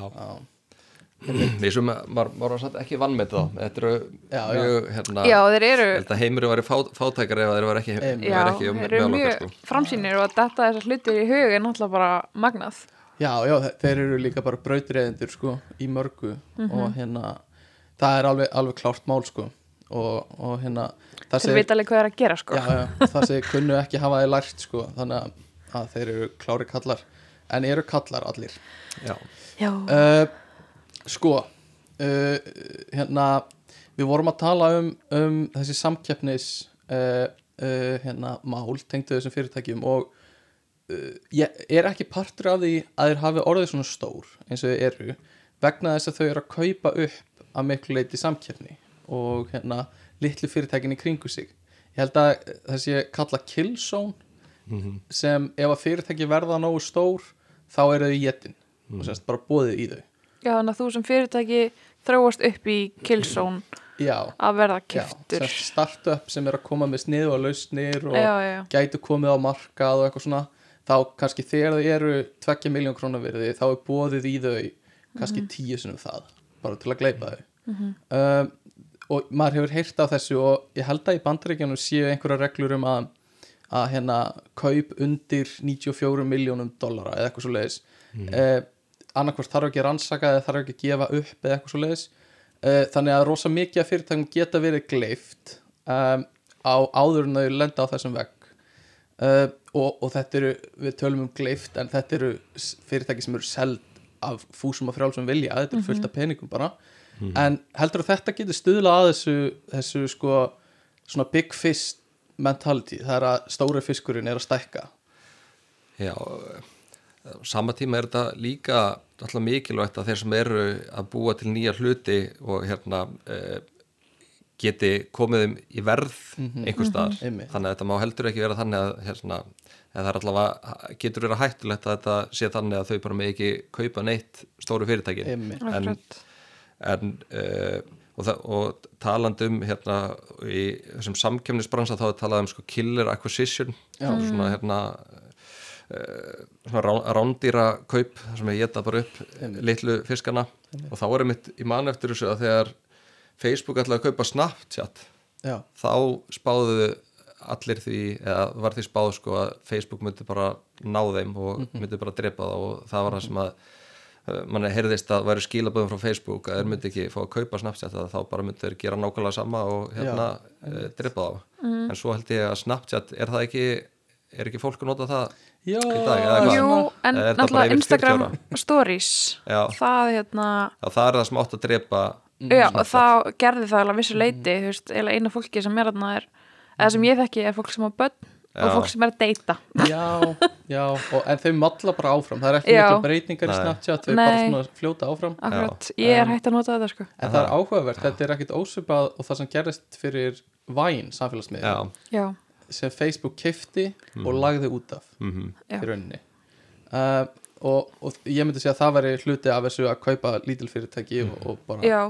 Við sem maður var satt ekki vannmeti þá. Þetta eru Já, mjög, hérna já eru, að heimurinn væri fá, fátækari ef þeir var ekki, já, væri ekki þeir með eru mjög sko. framsýnir og að þetta þessar hlutir í hug er náttúrulega bara magnað. Já, já, þe- þeir eru líka bara brautreiðendur sko í mörgu og hérna það er alveg, alveg klárt mál sko og, og hérna það þeir veit alveg hvað er að gera sko. já, já, það segir kunnu ekki hafa þeir lært sko þannig að, að þeir eru klári kallar. En eru kallar allir? Já, já. uh, sko uh, hérna við vorum að tala um, um þessi samkeppnis uh, uh, hérna mál tengdu þessum fyrirtækjum og uh, ég er ekki partur af því að þeir hafi orðið svona stór eins og þau eru vegna þess að þau eru að kaupa upp að miklu leiti samkeppni og hérna litlu fyrirtækin í kringu sig. Ég held að þessi kalla killzone sem ef að fyrirtæki verða nógu stór þá eru þau jetin og semst bara bóðið í þau já, þannig að þú sem fyrirtæki þróast upp í killzone já, að verða já kiftur semst startup sem er að koma með sniðu og lausnir og já, já, gætu komið á markað og eitthvað svona þá kannski þegar þau eru 2 miljón krónar virði þá er bóðið í þau kannski tíu sinum það bara til að gleypa þau. Um, og maður hefur heyrt af þessu og ég held að í bandaríkjanum séu einhverja reglur um að að hérna kaup undir 94 miljónum dollara eða eitthvað svo leiðis mm. eh, annarkvort þarf ekki að rannsaka eða þarf ekki að gefa upp eða eitthvað svo leiðis eh, þannig að rosa mikið af fyrirtækum geta verið gleift um, á áður en þau lenda á þessum vegg. Uh, og, og þetta eru, við tölum um gleift en þetta eru fyrirtæki sem eru seld af fúsum og frjálsum vilja. Þetta eru fullt af peningum bara. En heldur að þetta getur stuðla að þessu, þessu sko svona big fish mentality það er að stóri fiskurinn er að stækka. Já á sama tíma er þetta líka alltaf mikilvægt að þeir sem eru að búa til nýja hluti og hérna eh, geti komið þeim í verð einhver staðar, Einmitt. þannig að þetta má heldur ekki vera þannig að hérna, það er allavega, getur verið hættulegt að þetta sé þannig að þau bara með ekki kaupa neitt stóru fyrirtæki Einmitt. en, Akkurat. en uh, og, það, og talandi um hérna í þessum samkemnisbransa þá er talað um sko killer acquisition svona hérna uh, rándýra kaup þar sem ég geta bara upp litlu fiskana. Og þá er mitt í mann eftir þessu að þegar Facebook ætlaði að kaupa Snapchat já, þá spáðu allir því, eða var því spáð sko að Facebook myndi bara ná þeim og myndi bara drepa það og það var það sem að uh, manni heyrðist að væri skilaböðum frá Facebook að þeir myndi ekki fá að kaupa Snapchat að þá bara myndi þeir gera nákvæmlega sama og hérna uh, drepa þá. En svo held ég að Snapchat, er það ekki er ekki fólk að nota það já. Dag? Jú, en bara náttúrulega yfir 40 Instagram stories. Já. það hérna Já, það er það sem átt að drepa já, og þá gerði það alveg vissu leiti þú veist, eða eina fólki sem er er eða sem ég þekki er fólk sem á börn Já. og fólk sem er að deyta. Já, já og, en þau malla bara áfram. Það er ekki Já. mikla breytingar í. Snapchat þau bara Nei. svona fljóta áfram. Akkurat, ég er hægt að nota þetta sko. En það er áhugavert, þetta er ekkit ósvipað og það sem gerist fyrir Vine samfélagsmiðl Já, Já, sem Facebook kifti og lagði út af mhm, Já. í rauninni. Uh, og, og ég myndi segja að það væri hluti af þessu að kaupa lítil fyrirtæki og, og bara já.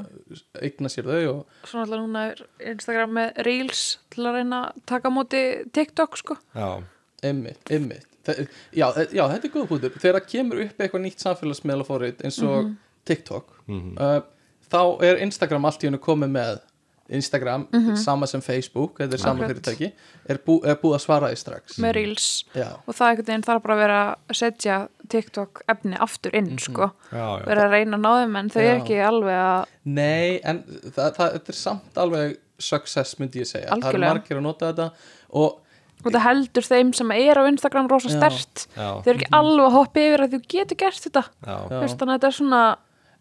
eigna sér þau og, Svona alltaf núna er Instagram með Reels til að reyna að taka móti TikTok sko. Já, Einmitt, einmitt. Þe- já, e- já, þetta er góð punktur. Þegar það kemur upp eitthvað nýtt samfélagsmiðlafórið eins og TikTok mhm, uh, þá er Instagram allt í hennu komið með Instagram, sama sem Facebook þetta er sama Akkurat. fyrirtæki er, bú, er búið að svara því strax. Með Reels. Já, og það einhvern veginn þarf bara að vera að setja TikTok efni aftur inn sko. Já, já. vera að reyna að ná þeim en þau er ekki alveg að nei, en það, það, þetta er samt alveg success myndi ég segja. Það eru Algjörlega. margir að nota þetta og og það heldur þeim sem er á Instagram rosa stert þau eru ekki alveg að hoppa yfir að þú getur gert þetta. Þannig að þetta er svona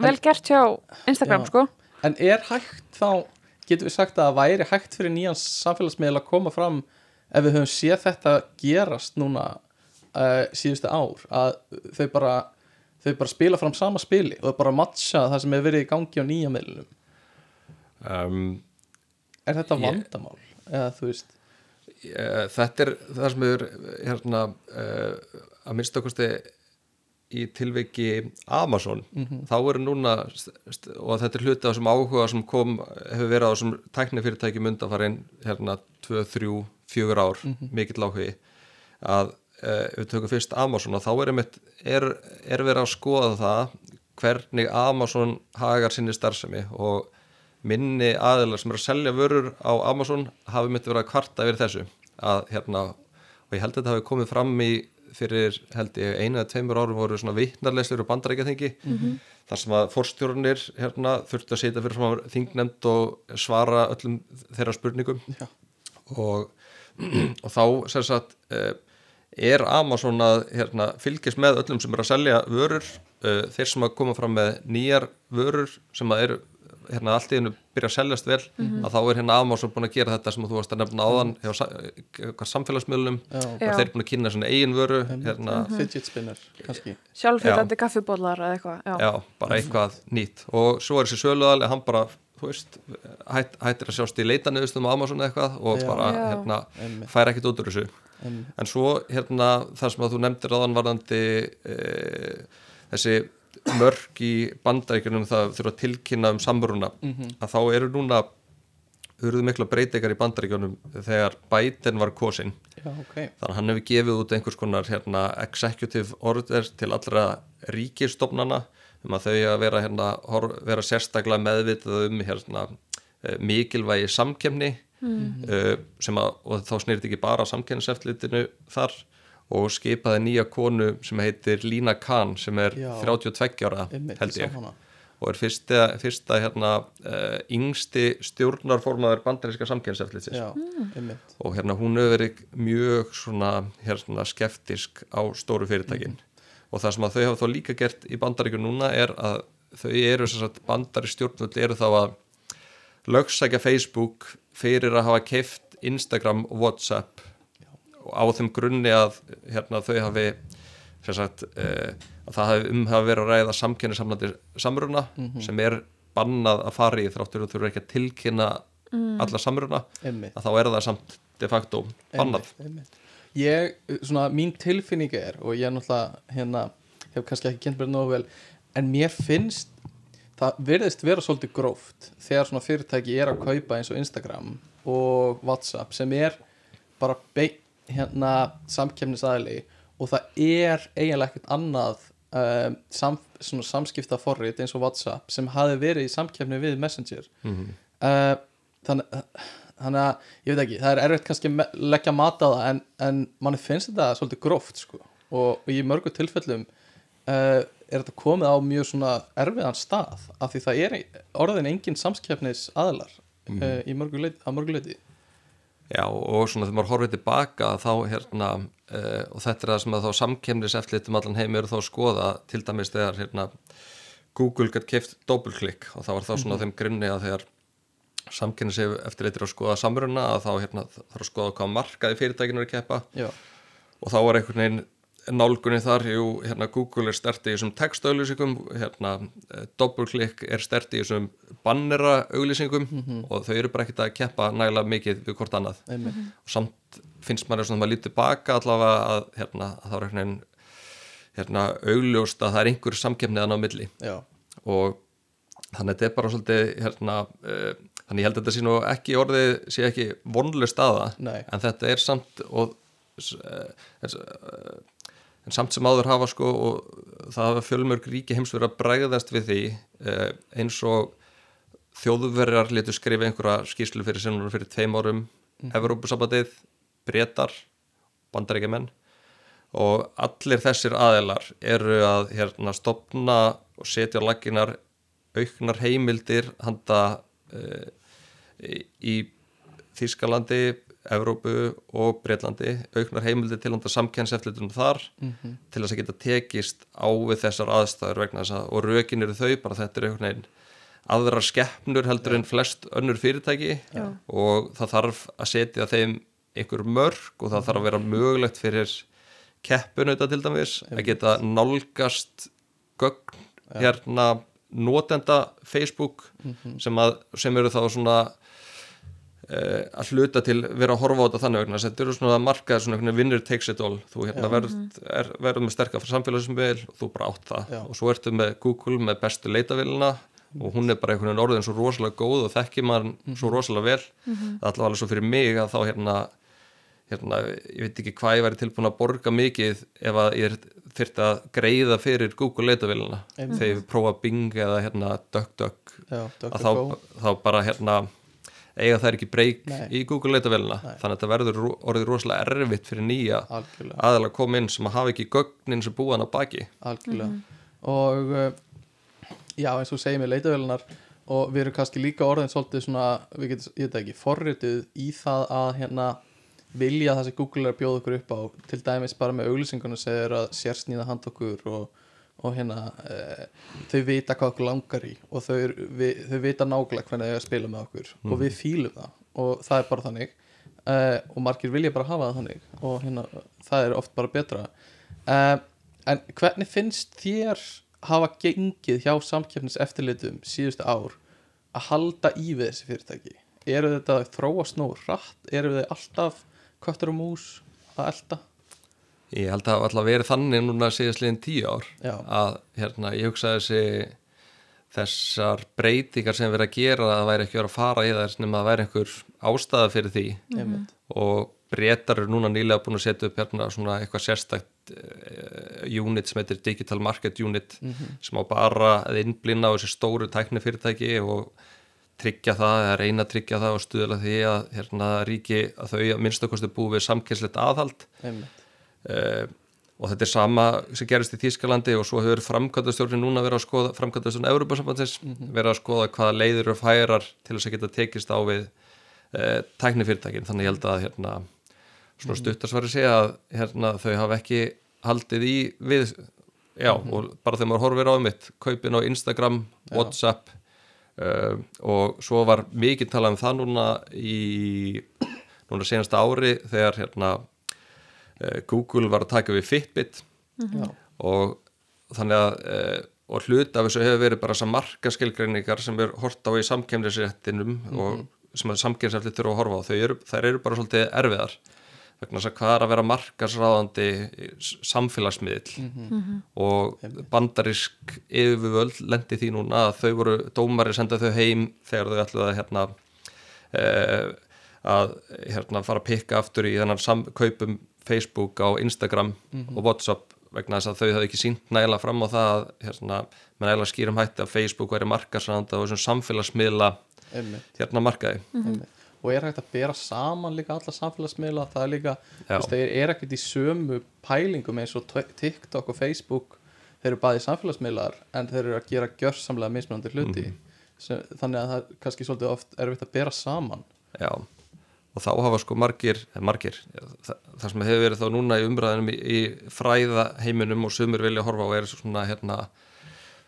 vel gert hjá Instagram Já. sko. En er hægt þá, getum við sagt að það væri hægt fyrir nýjan samfélagsmiðl að koma fram ef við höfum séð þetta gerast núna uh, síðustu ár að þau bara, þau bara spila fram sama spili og bara matcha það sem hefur verið í gangi á nýja miðlunum. Um, Er þetta Ég- vandamál? Eða þú veist, Eh, þetta er það sem er hérna uh, að minnst okkursti í tilviki Amazon Mhm. þá eru núna og þetta er hluti af þessum áhuga sem kom hefur verið á þessum tæknifyrirtækjum undanfarin hérna 2, 3, 4 ár Mhm. mikill áhugi að uh, við tökum fyrst Amazon og þá er, einmitt, er, er verið að skoða það hvernig Amazon hagar sinni starfsemi og minni aðilar sem eru að selja vörur á Amazon hafi myndi verið að kvarta yfir þessu að hérna og ég held að þetta hafi komið fram í fyrir held ég einu eða tveimur árum voru svona vittnarleysur og bandarækjaþingi þar sem að forstjórnir hérna þurftu að setja fyrir svona þingnemnd og svara öllum þeirra spurningum Já. og, og þá sem sagt eh, er Amazon að hérna, fylgjast með öllum sem eru að selja vörur uh, þeir sem að koma fram með nýjar vörur sem að eru hérna, allt í hennu byrja að seljast vel að þá er hérna Amazon búin að gera þetta sem þú varst að nefna áðan hjá sa- hvað samfélagsmiðlum þeir eru búin að kynna svona eigin vöru hérna, fidget spinner kannski. Sjálfhitandi kaffibólar eða eitthvað já. já, bara eitthvað nýtt. Og svo er þessi söluðal hann bara, þú veist hætt, hættir að sjást í leitanuðustum á Amazon eða eitthvað og Já. bara hérna, fær ekkit út úr þessu. En, en svo hérna það sem að þú nefndir aðan varðandi e, þessi mörg í bandaríkjunum það þurfa að tilkynna um samruna Mhm. að þá eru núna urðu mikla breytingar í bandaríkjunum þegar Biden var kosin já, ok þannig að hann hefur gefið út einhvers konar hérna, executive order til allra ríkistofnana um að þau að vera, hérna, hor- vera sérstaklega meðvitað um hérna, eh, mikilvægi samkemni mm. sem að, og þá snýrt ekki bara samkemniseftlitinu þar og skipaði nýja konu sem heitir Lína Kahn sem er Já. 32 ára held ég. hana. og er fyrsta, fyrsta hérna, uh, yngsti stjórnarformaður bandaríska samkemniseftlitsins já, einmitt. Og hérna hún hefur verið mjög svona hérna skeftisk á stóru fyrirtækin. Og það sem að þau hafa þá líka gert í bandaríkjum núna er að þau eru bandari stjórnvöld eru þá að lögsækja Facebook fyrir að hafa keift Instagram og Whatsapp á þeim grunni að hérna þau hafi sem sagt eh, að það hafi um hafi verið að ræða samkennisamlandi samruna sem er bannað að fara í þráttur og þurfa ekki að tilkynna alla samruna einmitt. að þá er það samt de facto bannað. Einmitt, einmitt. Ég, svona, mín tilfinning er og ég er náttúrulega hérna, hef kannski ekki kent mér nógu vel en mér finnst það verðist vera svolítið gróft þegar svona fyrirtæki er að kaupa eins og Instagram og Whatsapp sem er bara bein, hérna samkemnisaðili og það er eiginlega ekkert annað um, sam, samskipta forrið eins og Whatsapp sem hafi verið í samkemni við Messenger. Mm uh, þannig, þannig að ég veit ekki, það er erfitt kannski að leggja mat á það en, en manni finnst þetta svolítið gróft sko. og, og í mörgu tilfellum uh, er þetta komið á mjög svona erfiðan stað af því það er orðin engin samskepnis aðlar uh, í mörgu leiti, að mörgu leiti Já og svona þegar maður horfið tilbaka þá hérna uh, og þetta er það sem að þá samkemnis eftirlit um allan heim eru þá að skoða til dæmis þegar hérna Google gætt keft doppelklikk og það var þá svona á þeim grunni að þegar samkemnis eftirlit er að skoða samruna að þá hérna þarf að skoða hvað markaði fyrirtækinu er að keppa. Já, og þá var einhvern veginn nálgunni þar, jú, hérna Google er sterti í þessum textauðlýsingum, hérna eh, doppelklikk er sterti í þessum bannera auðlýsingum og þau eru bara ekkert að keppa nægilega mikið við hvort annað. Einmitt. Og samt finnst maður svona að maður lítið baka allavega að, hérna, að það var einhvern hérna, augljóst að það er einhver samkeppniðan á milli. Já, og þannig að þetta er bara svolítið hérna, uh, þannig ég held að þetta sé nú ekki orðið, sé ekki vonlega staða Nei. en þetta er samt og uh, uh, en samt sem áður hafa sko og það hafa fjölmörg ríki heims verið að bregðast við því uh, eins og þjóðverjar letu skrifa einhverja skýrslu fyrir sinnur fyrir tveim árum mm. Evrópusabbatið, Bretar bandaríkjumenn og allir þessir aðilar eru að hérna stopna og setja laginar auknar heimildir handa í, í Þískalandi, Evrópu og Breitlandi, auknar heimildir til handa samkjænseflitunum þar Mhm. til þess að geta tekist á við þessar aðstæður vegna þess að og rökin eru þau, bara þetta er einhvern veginn aðrar skeppnur heldur en flest önnur fyrirtæki Já. og það þarf að setja þeim einhver mörg og það þarf að vera mögulegt fyrir keppunauta til dæmis að geta nálgast gögn hérna notenda Facebook sem, að, sem eru þá svona að hluta til vera að horfa á þetta þannig vegna að þetta eru svona markað svona einhvern veginn winner takes it all. Þú hérna Já. verður er, verður með sterkar samfélagsmiðl og þú bara átt það. Já. og svo ertu með Google með bestu leitavélina og hún er bara einhvern veginn orðin svo rosalega góð og þekki mann svo rosalega vel. Það er allavega svo fyrir mig að þá hérna hérna, ég veit ekki hvað ég væri tilbúin að borga mikið ef að ég þyrfti að greiða fyrir Google leitavélina Einmitt. þegar ég prófa Bing eða hérna DuckDuck. Að þá, þá bara hérna eiga þær ekki breyk Nei. í Google leitavélina þannig að þetta verður orðið rosalega erfitt fyrir nýja algjörlega, aðalega að koma inn sem að hafa ekki gögnin sem búan að baki. Algjörlega. og uh, já eins og þú segir með leitavélunar og við erum kannski líka orðin svolítið svona, við getum, ég veit það ekki forrituð í það að hérna vilja það sem Google er að bjóða okkur upp á til dæmis bara með auglýsingunum sem er að sérsnýða hand okkur og, og hérna uh, þau vita hvað okkur langar í og þau, eru- við, þau vita nákvæmlega hvernig þau spila með okkur og við fílum það og það er bara þannig uh, og margir vilja bara hafa það þannig og hérna, það er oft bara betra. Uh, en hvernig finnst þér hafa gengið hjá samkeppnis eftirlitum síðustu ár að halda í við þessi fyrirtæki? Eru þetta þróast nóg rætt eru þið alltaf köttur og mús að elda ég held að það hafa alltaf verið þannig núna síðast liðin tíu ár Já. að hérna, ég hugsa þessi þessar breytingar sem við erum að gera að það væri ekki verið að fara í þess nema að það væri einhver ástæða fyrir því einmitt, og breytar eru núna nýlega búin að setja upp hérna svona eitthvað sérstakt uh, unit sem heitir Digital Market Unit sem á bara að innblina á þessi stóru tækni fyrirtæki og tryggja það, eða reyna að tryggja það og stuðla því að hérna ríki að þau að minnstakosti búi við samkynslegt aðhald einmitt. uh, og þetta er sama sem gerist í Þýskalandi og svo hefur framkvæmdastjórnin núna verið að skoða framkvæmdastjórn Európa-sambandsins verið að skoða hvaða leiður og færar til þess að geta tekist á við uh, tæknifyrirtækin. Þannig ég held að hérna, svona stuttarsvari segja að hérna, þau hafa ekki haldið í við já, og bara þegar maður horfir á mitt kaupin á Instagram. Whatsapp uh, og svo var mikið talað um það núna í núna senasta ári þegar hérna Google var að taka við Fitbit. Já, og þannig að uh, og hlut af þessu hefur verið bara þessar markaskilgreiningar sem er hort á í samkemnisréttinum og sem að samkemnisréttin þurfa að horfa á, þau eru, þær eru bara svolítið erfiðar vegna þess að hvað er að vera markasráðandi samfélagsmiðl og bandarisk yfirvöld lendi því núna að þau voru dómari senda þau heim þegar þau ætluðu að hérna uh, að hérna fara að pikka aftur í þennan samkaupum Facebook á Instagram og Whatsapp vegna þess að þau hafði ekki sínt nægilega fram á það að hérna, með nægilega skýrum hætti að Facebook væri markarsranda og þessum samfélagsmiðla einmitt, hérna markaði. Einmitt. Og er hægt að bera saman líka alla samfélagsmiðla? Það er líka, þeir eru ekkert í sömu pælingum eins og TikTok og Facebook. Þeir eru bæði samfélagsmiðlar en þeir eru að gera gjörsamlega mismunandi hluti. Sem, þannig að það er kannski svolítið oft erfitt að bera saman. Já, og þá hafa sko margir, margir það, það sem hefur verið þá núna í umræðinum í, í fræða heiminum og sumur vilja horfa á er svona hérna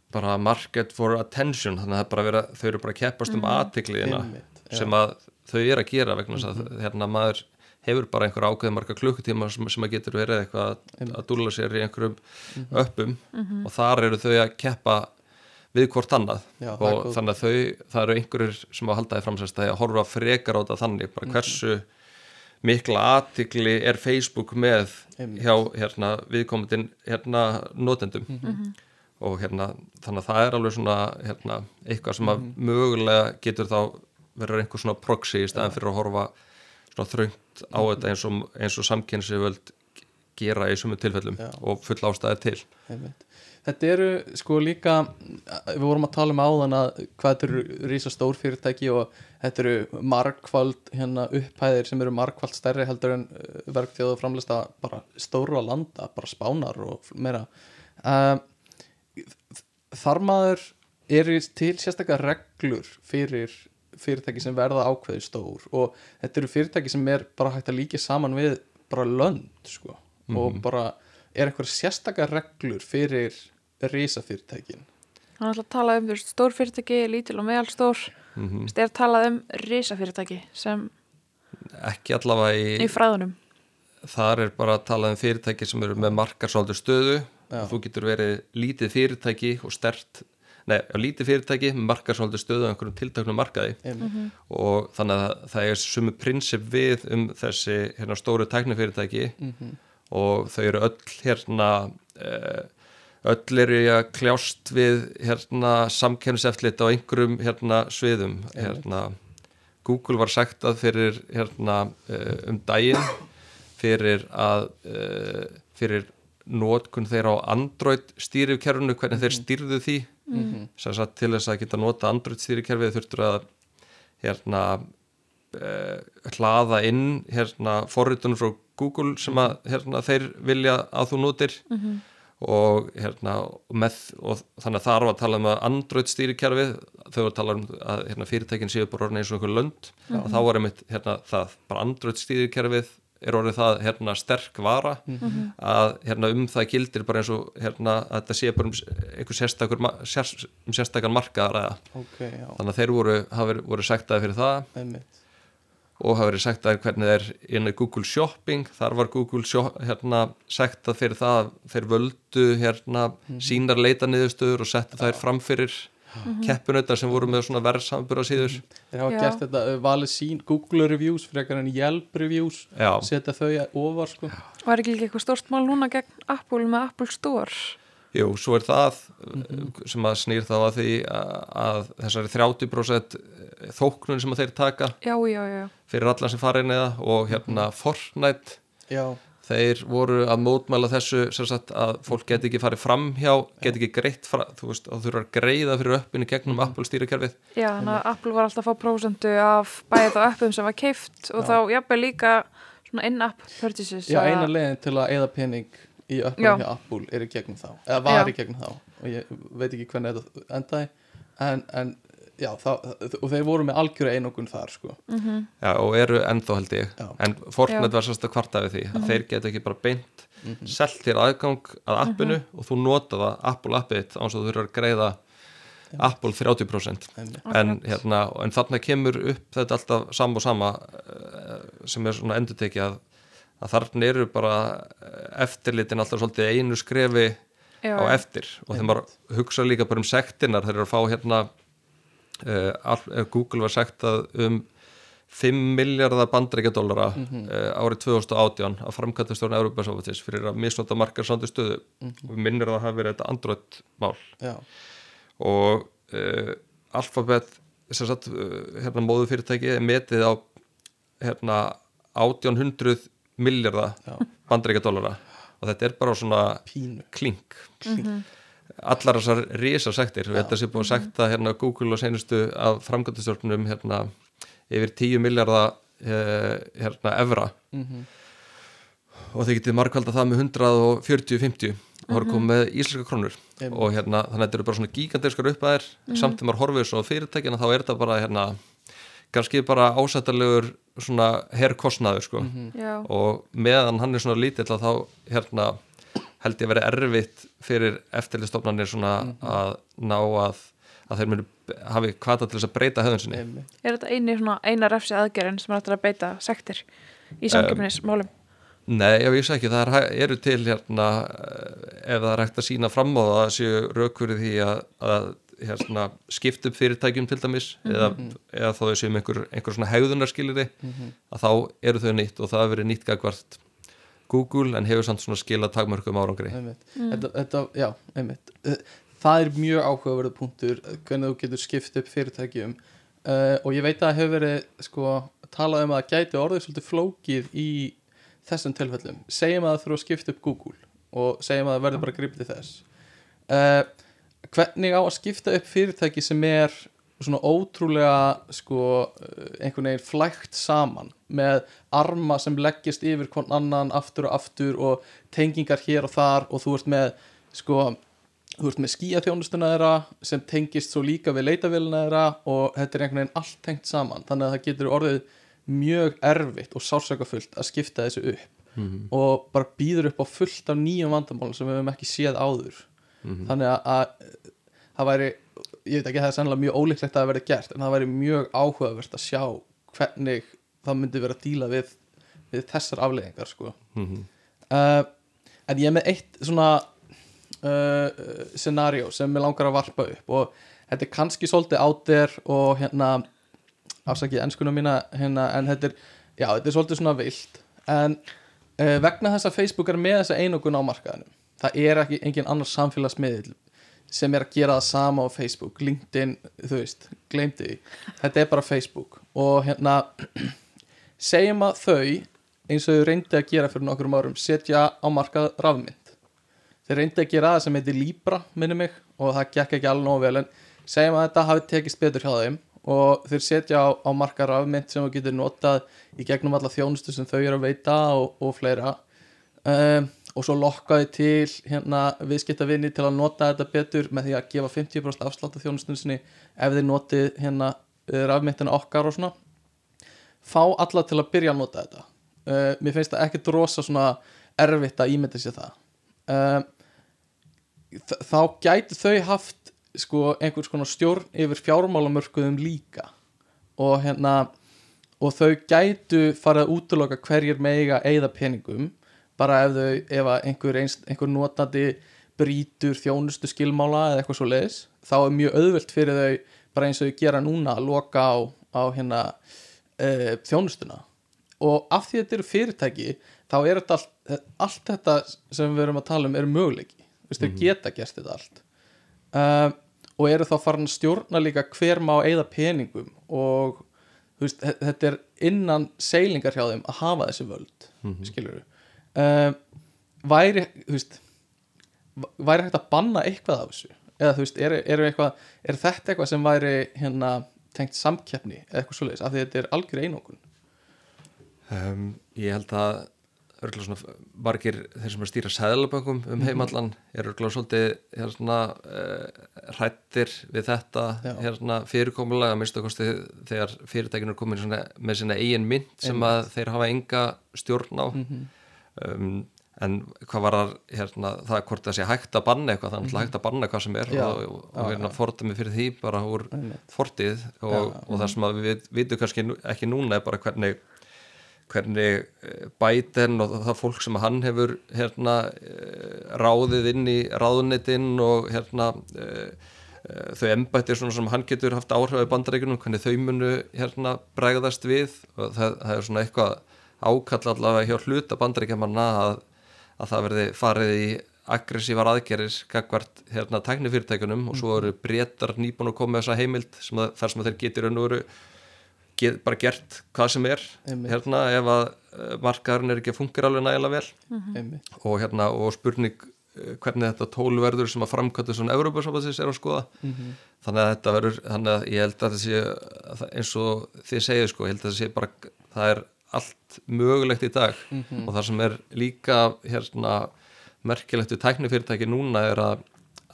bara market for attention. Þannig að er vera, þau eru bara að keppast um aðtikliðina Einmitt, já. sem að þau eru að gera vegna þess að hérna maður hefur bara einhver ákveð marga klukkutíma sem, að getur verið eitthvað að, dúla sér í einhverjum öppum og þar eru þau að keppa við hvort annað. Já, og þannig að þau, það eru einhverjir sem að halda því framsæst að horfa frekar á þetta þannig bara hversu mikla aðtikli er Facebook með Einmitt. hjá hérna, viðkomendin hérna, notendum. Og hérna, þannig að það er alveg svona hérna, eitthvað sem að mögulega getur þá verður einhver svona proxy í staðan fyrir að horfa svona þröngt á þetta eins og, eins og samkynnsivöld gera í sumu tilfellum Já. og full ástæði til Einmitt. Þetta eru sko líka við vorum að tala um áðan að hvað þetta eru rísa stór fyrirtæki og þetta eru margfald hérna, upphæðir sem eru margfald stærri heldur en uh, verkþjóðu framlista bara stóru að landa, bara spánar og meira uh, Þar maður er til sérstaklega reglur fyrir fyrirtæki sem verða ákveði stór og þetta eru fyrirtæki sem er bara hægt að líka saman við bara lönd sko og bara er eitthvað sérstaklega reglur fyrir risafyrirtækin? Hann er alltaf að tala um þú veist, stór fyrirtæki, lítil og meðalstór. Mm Þú veist, er talað um risafyrirtæki sem ekki allavega í, í fræðunum. Þar er bara að tala um fyrirtæki sem eru með markarsáldur stöðu. Já. þú getur verið lítið fyrirtæki og stert nei, á lítið fyrirtæki með markarsvöldu stöðu á einhverjum tiltaknum markaði. Einmitt, og þannig að það er sumu prinsip við um þessi hérna, stóru tæknifyrirtæki. Mhm. Og þau eru öll hérna uh, öll eru í að kljást við hérna samkenniseftlit á einhverjum hérna sviðum. Hérna Google var sagt að fyrir hérna uh, um daginn fyrir að uh, fyrir notkun þeirra á Android stýrifkerfinu, hvernig þeir stýrðu því. Mhm. sem sagt til þess að geta nota Android stýrikerfið þurftur að hérna uh, hlaða inn hérna forritunum frá Google sem að hérna, þeir vilja að þú notir. Og hérna og með, og þannig að þar var að tala um að Android stýrikerfið þau var að tala um að hérna, fyrirtækin séu bara orðin eins og einhver lönd. Og þá var einmitt hérna, það, bara Android stýrikerfið er orðið það hérna sterk vara að hérna um það gildir bara eins og hérna að þetta sé bara um einhver sérstakur sér, um sérstakan markaðar eða ok, já, þannig að þeir voru, verið- voru sektaði fyrir það. Einmitt og hafa verið sektaði hvernig þeir inn í Google Shopping, þar var Google shop, hérna, sektað fyrir það að þeir völdu hérna sínar leita niðurstöður og settu þær fram fyrir keppunautar sem voru með svona verðsambur á síður. Þeir hafa Já. gert þetta, uh, valið sín Google reviews frekar en Yelp reviews Já, setja þau ofar sko. Var ekki líka eitthvað stórt mál núna gegn Apple með Apple Store? Jú, svo er það sem að snýr þá að því að, að þessari 30% þóknun sem að þeir taka Já, já, já. fyrir alla sem fara inn eða og hérna Fortnite já, þeir voru að mótmæla þessu sem sagt að fólk geti ekki farið fram hjá geti ekki greitt, fra, þú veist, að þú að greiða fyrir öppinu gegnum Apple stýrakerfið Já, þannig að Apple var alltaf að fá prósentu af bæðið á appum sem var keift og Já. þá jafnvel líka svona in-app purchases. já eina leiðin til að eða pening í öppum hjá Apple er í gegnum þá eða var Já. í gegnum þá og ég veit ekki hvernig þetta endaði en, en já, það, og þeir voru með algjöru einokun þar sko. Mhm. Já, og eru ennþá held ég. Já. en Fortnite var sérst að kvarta við því að þeir geta ekki bara beint selt þér aðgang að appinu og þú nota það Apple appið án svo þú þurfur að greiða Apple 30% Einmitt. en, hérna, en þarna kemur upp þetta alltaf sama og sama eh, sem er svona endurtekið að, að þarna eru bara eh, eftirlitin alltaf svolítið einu skrefi Já, á eftir. Og þegar maður hugsa líka bara um sektinar þeir eru að fá hérna uh, all, uh, Google var sagt að um 5 miljardar bandaríkjadólara Mhm. uh, árið 2018 að framkvæmtastjórn Európa-sáfatis fyrir að misnota margar sandu stöðu Mhm. og við minnir að það hafi verið þetta Android-mál já, og uh, Alphabet sem sagt, hérna móðu fyrirtæki er metið á hérna 1800 miljardar já, bandaríkjadólara og þetta er bara svona pínu. klink. Mhm. allar þessar risa sektir og þetta sé búið að sekta hérna Google og seinustu af framkvæmtastjórnum hérna yfir 10 miljardar eh, hérna evra. Mm og þeir getið markvalda það með 140-50 og það er komið með íslenska krónur. Einmitt. og hérna þannig að þetta eru bara svona gigantískar uppaðir samt þegar maður horfið svo á fyrirtækina þá er þetta bara hérna kannski bara ásættarlegur svona herrkostnaður sko. Já, og meðan hann er svona lítill að þá hérna held ég að vera erfitt fyrir eftirlistofnanir svona að ná að, að þeir munu hafi kvata til þess að breyta höfðun sinni. Er þetta eini svona eina refsi aðgerinn sem er hægt að beita sektir í samkjöfnismálum? Nei, ég veist ekki, það er, eru til hérna eh, ef það er hægt að sína fram á það séu raukverið því að, að hérna, skipta upp fyrirtækjum til dæmis eða, eða þá þau séum einhver, einhver svona hegðunarskiliri að þá eru þau nýtt og það hefur verið nýtt gagvart Google en hefur samt svona skilað takmörkum árangri. Einmitt. Þetta, þetta, já, einmitt. Það er mjög áhugaverðu punktur hvernig þú getur skipt upp fyrirtækjum. Uh, og ég veit að það hefur verið sko, talað um að það gæti orðið svolítið flókið í þessum tilfellum. Segjum að það þurfa að skipta upp Google og segjum að það verður bara gripið til þess. Uh, hvernig á að skipta upp fyrirtæki sem er svona ótrúlega sko einhvern veginn flægt saman með arma sem leggist yfir hvern annan aftur og aftur og tengingar hér og þar og þú ert með sko þú ert með skíaþjónustuna þeirra sem tengist svo líka við leitavélina þeirra og þetta er einhvern veginn allt tengt saman. Þannig að það getur orðið mjög erfitt og sársökafullt að skipta þessu upp og bara býður upp á fullt af nýjum vandamálum sem við höfum ekki séð áður þannig að, að það væri ég veit ekki það er sannlega mjög ólíklegt að það verði gert en það væri mjög áhugavert að sjá hvernig það myndi vera að díla við, við þessar afleggingar sko. Mhm. uh, en ég er með eitt svona uh, scenario sem ég langar að varpa upp og þetta er kannski svolítið átir og hérna afsakið ennskunum mína hérna, en þetta er, já, þetta er svolítið svona vilt en uh, vegna þess að Facebook er með þessa einokun á markaðinu það er ekki engin annars samfélagsmiðl sem er að gera það sama á Facebook. LinkedIn, þú veist, gleymdi því. Þetta er bara Facebook. Og hérna segjum að þau eins og þau reyndi að gera fyrir nokkur árum setja á markað rafmynd. Þeir reyndi að gera það sem heitir Libra minni mig og það gekk ekki alveg nógu vel en segjum að þetta hafi tekist betur hjá þeim. Og þeir setja á, á markað rafmynd sem þú getur notað í gegnum alla þjónustu sem þau eru að veita og, og fleira. Um, og svo lokkaði til hérna viðskiptavinni til að nota þetta betur með því að gefa 50% afslátt af þjónustunni sinni ef þeir notið hérna rafmyndina okkar og svona. Fá alla til að byrja að nota þetta. Uh, mér finnst það ekkert rosa svona erfitt að ímynda sér það. Uh, þá gæti þau haft sko einhvers konar stjórn yfir fjármálamörkuðum líka. Og hérna og þau gætu farið að útloka hverjir mega eigða peningum bara ef þau, ef einhver, einst, einhver notandi brýtur þjónustu skilmála eða eitthvað svo leiðis þá er mjög auðvelt fyrir þau bara eins og þau gera núna að loka á, á hérna uh, þjónustuna. Og af því að þetta eru fyrirtæki þá er þetta allt, allt þetta sem við erum að tala um er möguleiki. Þú veist, þau geta gert þetta allt. Uh, og eru þá farin að stjórna líka hver má eigða peningum og veist, þe- þetta er innan seilingar hjá þeim að hafa þessi völd mm -hmm. skilur uh, væri, þú veist væri hægt að banna eitthvað af þessu? Eða þú veist, er, er, eitthvað, er þetta eitthvað sem væri hérna tengt samkeppni eða eitthvað svoleiðis, af því þetta er algjör einokun. Um, ég held að örgulega svona margir þeir sem er stýra sæðalaböngum um heimallan er örgulega svolítið hérna, uh, hrættir við þetta hérna, fyrirkomulega að minnstu kosti þegar fyrirtækinu er komin með sína eigin mynd sem að þeir hafa enga stjórn á um, en hvað var það hérna, það hvort það sé hægt að banna eitthvað það er náttúrulega hægt að banna hvað sem er Já. og, og, og hérna fordæmi fyrir því bara úr fortið og, og það sem að við vitum kannski ekki núna er bara hvernig hvernig eh, Biden og það fólk sem hann hefur hérna eh, ráðið inn í ráðunitinn og hérna eh, þau embættir sem hann getur haft áhrif í bandaríkunum, hvernig þau munu hérna bregðast við og það, það er svona eitthvað ákall allavega hjá hluta bandaríkjamanna að, að það verði farið í aggressívar aðgerir gagvart hérna tæknifyrirtækunum og svo eru breytar nýbúin að koma með þessa heimild sem að, þar sem þeir getur raun og veru get, bara gert hvað sem er Einmitt. hérna ef að eh, markaðurinn er ekki að fungera alveg nægilega vel einmitt, og hérna og spurning eh, hvernig þetta tól verður sem að framkvæmta svona Európa-sambandsins er að skoða Mhm. þannig að þetta verður þannig að ég held að þetta sé það- eins og þið segið sko, ég held að þetta sé bara það er allt mögulegt í dag. Mhm. og það sem er líka hérna merkilegt við tæknifyrirtæki núna er að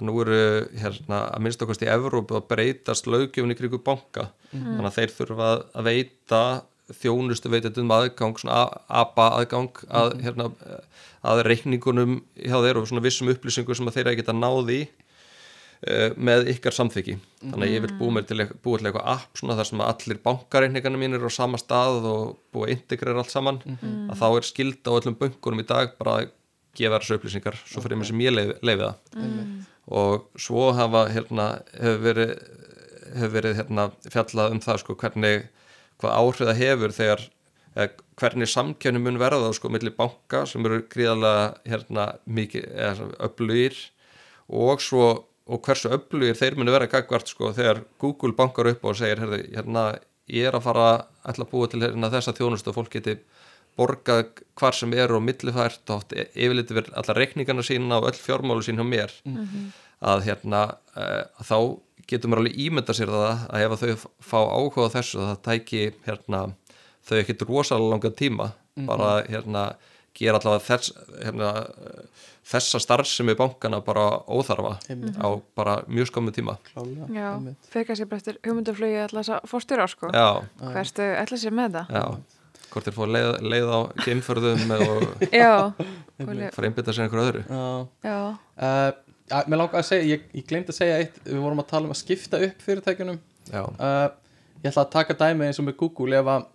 nú eru hérna að minnst okkast í Evrópu að breytast lögjöfni kringu banka. Þannig að þeir þurfa að- veita þjónustu veitendum aðgang ABA aðgang að, hérna, að reikningunum hjá þeir og vissum upplýsingur sem þeir að geta náði með ykkar samþyggi þannig að ég vil búa mér til, búa til eitthvað app svona þar sem allir bankareikningarnir mínir eru á sama stað og búa að integrera allt saman að þá er skilda á öllum bönkunum í dag bara að gefa þessu upplýsingar svo fyrir mig sem ég leif, leifi það. Einmitt. og svo hafa hérna hefur verið, hefur verið hérna, fjallað um það sko hvernig hvað áhrif það hefur þegar hvernig samkjöfni mun verða sko milli banka sem eru gríðarlega hérna mikið eða öflugir og svo og hversu öflugir þeir munu vera gagvart sko þegar Google bankar upp og segir herði, hérna ég er að fara að ætla að búa til hérna, þessa þjónustu og fólk geti borgað hvar sem er og millifært og átt yfirleitt verið allar reikningarna sína og öll fjármálu sín hjá mér. Að hérna uh, þá getur maður alveg ímynda sér það að ef að þau fá áhuga þessu það tæki hérna þau ekkit rosalega langan tíma bara hérna gera allavega þess, hérna, eh, þessa starfsemi bankana bara óþarfa Einmitt. á bara mjög skömmu tíma. Klálega Já, fyrir kannski bara eftir hugmyndaflugi alltaf þess að fórstjóra sko. já, Hverstu ætla sér með það? já. Hvort þeir fá leið, leið á geimförðum og fara að einbytta sér einhver öðru. Já, já, uh, ja, mér langar að segja, ég, ég glemt að segja eitt við vorum að tala um að skipta upp fyrirtækjunum. Já, uh, ég ætla að taka dæmi eins og með Google ef að,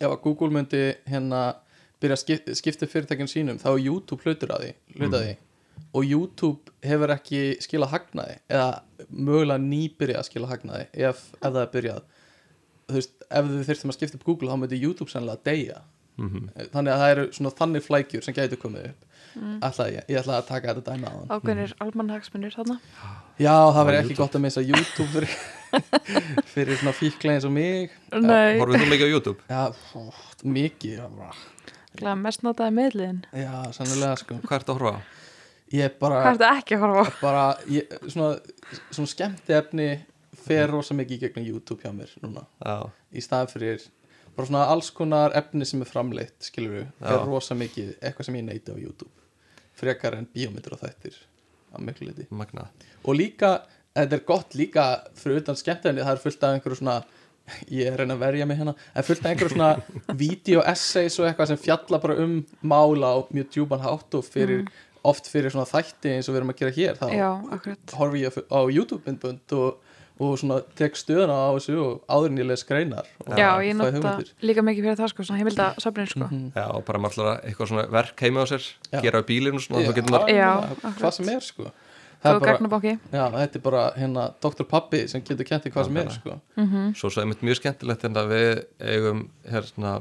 ef að Google myndi hérna byrja að skip, skipta upp fyrirtækjun sínum þá er YouTube hlutur að því, hluta því. Og YouTube hefur ekki skilað hagnaði eða mögulega nýbyrja að skila hagnaði ef, ef það er byrjað. Þú veist, ef þið þurftum að skipta upp Google þá myndi YouTube sannlega að deyja. Mhm. þannig að það eru svona þannig flækjur sem gætu komið upp. Ætla, ég, ég ætla að taka þetta dæmi á hann. Ákveðnir almanhagsmunir þarna. Já, það verður ekki YouTube. gott að missa YouTube fyrir, fyrir svona fíkla eins og mig. Nei, Horfið þú mikið á YouTube? já, ó, mikið glæða mest notaði meðliðin já, sannilega sko. Hvað ertu að horfa á? ég er bara, Hvað er þetta ekki að horfa á? bara ég, svona, svona skemmti efni fer rosa mikið í gegnum YouTube hjá mér núna. Já, í staðan fyrir bara svona alls konar efni sem er framleitt skilur við, fer rosa mikið eitthvað sem ég neyti á YouTube. Frekar en bíómyndir og þættir að miklu liti magna og líka, þetta er gott líka fyrir utan skemmtefni, það er fullt af einhverju svona ég er að reyna að verja mig hérna. En fullt af einhverju svona video-essays og eitthvað sem fjalla bara um mála á mjög djúban hátt og fyrir oft fyrir svona þætti eins og við erum að gera hér þá Já, horfi ég á YouTube-myndbönd og, og svona tek stöðuna á þessu og áður en ég les greinar og Já, ég nota líka mikið fyrir það sko, svona heimilda söfnin sko. Mhm. Já, og bara maður að eitthvað svona verk heima á sér Já. gera á bílinn og svona, þá getur Já, maður Já, hvað sem er sko það er bara, já, þetta er bara hérna Dr. Pappi sem getur kent í hvað sem er sko. Svo svo einmitt mjög skemmtilegt en að við eigum hérna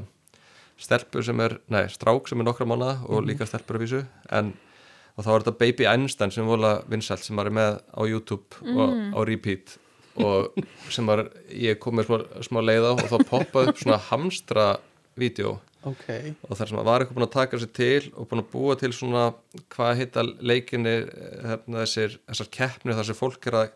stelpur sem er, nei, strák sem er nokkra mánuða og líka stelpur að vísu en og þá er þetta Baby Einstein sem vola vinsælt sem maður er með á YouTube og á repeat og sem maður, ég kom með smá, smá leið á og þá poppaði upp svona hamstra vídeo ok, og þar sem maður var eitthvað búin að taka sér til og búin að búa til svona hvað heita leikinni hérna, þessir, þessar keppni þar sem fólk er að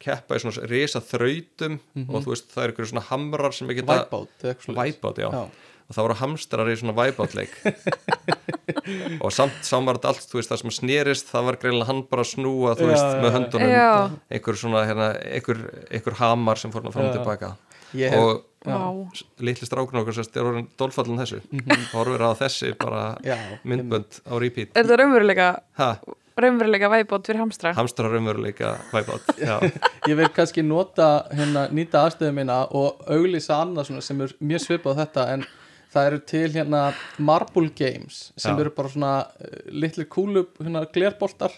keppa í svona risa þrautum og þú veist það er eitthvað svona hamrar sem ekki svoleiðis. Wipeout, já. Já. og það voru hamstrar í svona Wipeout leik og samt samar þetta allt þú veist það sem snerist það var greinlega hann bara að snúa þú veist já, með höndunum Já, einhver svona hérna einhver, einhver hamar sem fór fram og Já. tilbaka Ég hef- og litli strákun okkur sérst er orðin dolfallin þessu horfir á þessi bara Já, myndbönd á repeat. Er þetta raunveruleika, ha, raunveruleika væbót fyrir hamstra? hamstrar raunveruleika Wipeout já, ég vil kannski nota hérna, nýta aðstöðu mína og auglýsa annað svona sem er mjög svipað þetta en það eru til hérna Marble Games sem Já. eru bara svona uh, litli kúlu hérna, glerboltar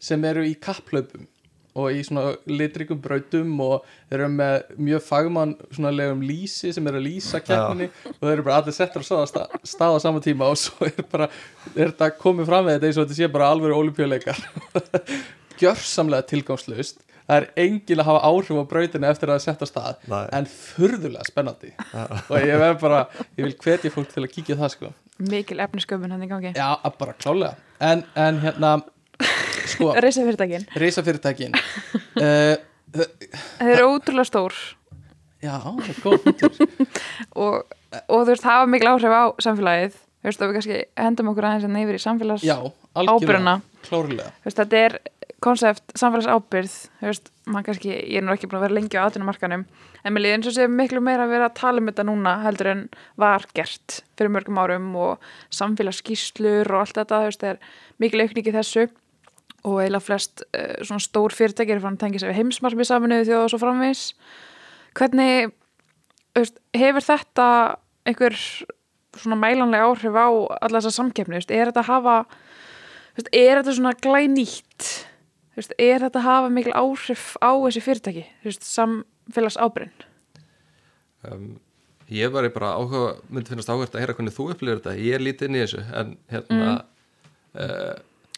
sem eru í kapplaupum og í svona litrikum brautum og þeir eru með mjög fagmann svona legum lýsi sem eru að lýsa keppninni og þeir eru bara allir settur á sama stað, stað á sama tíma og svo er bara er þetta komið fram með þetta eins og þetta sé bara alveg olimpíuleikar gjörsamlega tilgangslaust. Það er engin að hafa áhrif á brautinu eftir að það setja stað Nei. en furðulega spennandi. Og ég verð bara, ég vil hvetja fólk til að kíkja það sko. Mikil efnisköpun hann í gangi. Já, að bara klálega en, en hérna, sko Reisa fyrirtækin reisafyrirtækin uh, Þeir eru ótrúlega stór. Já, það er góð og, og þú veist, hafa mikil áhrif á samfélagið. Þú veist, og við kannski hendum okkur aðeins að neyfir í samfélags veist, þetta er konsept samfélagsábyrð Þú veist, maður kannski, ég er nú ekki búin að vera lengi á atvinnumarkanum en mér líður eins og sé miklu meira að vera að tala um þetta núna heldur en var gert fyrir mörgum árum og samfélagsskýslur og allt þetta, þú veist, það er mikil aukning í þessu og eiginlega flest uh, svona stór fyrirtækir fann sig við heimsmarkmið saminuðu þjóð og svo framvís hvernig hefur þetta einhver svona mælanlega áhrif á alla þessa samkeppni, er þetta að hafa er þetta svona glænýtt? Er þetta að hafa mikil áhrif á þessi fyrirtæki? Samfélags ábyrinn um, ég var bara áhuga myndi finnast áhugast að heyra hvernig þú upplifir þetta. Ég er lítið inn í þessu en hérna uh,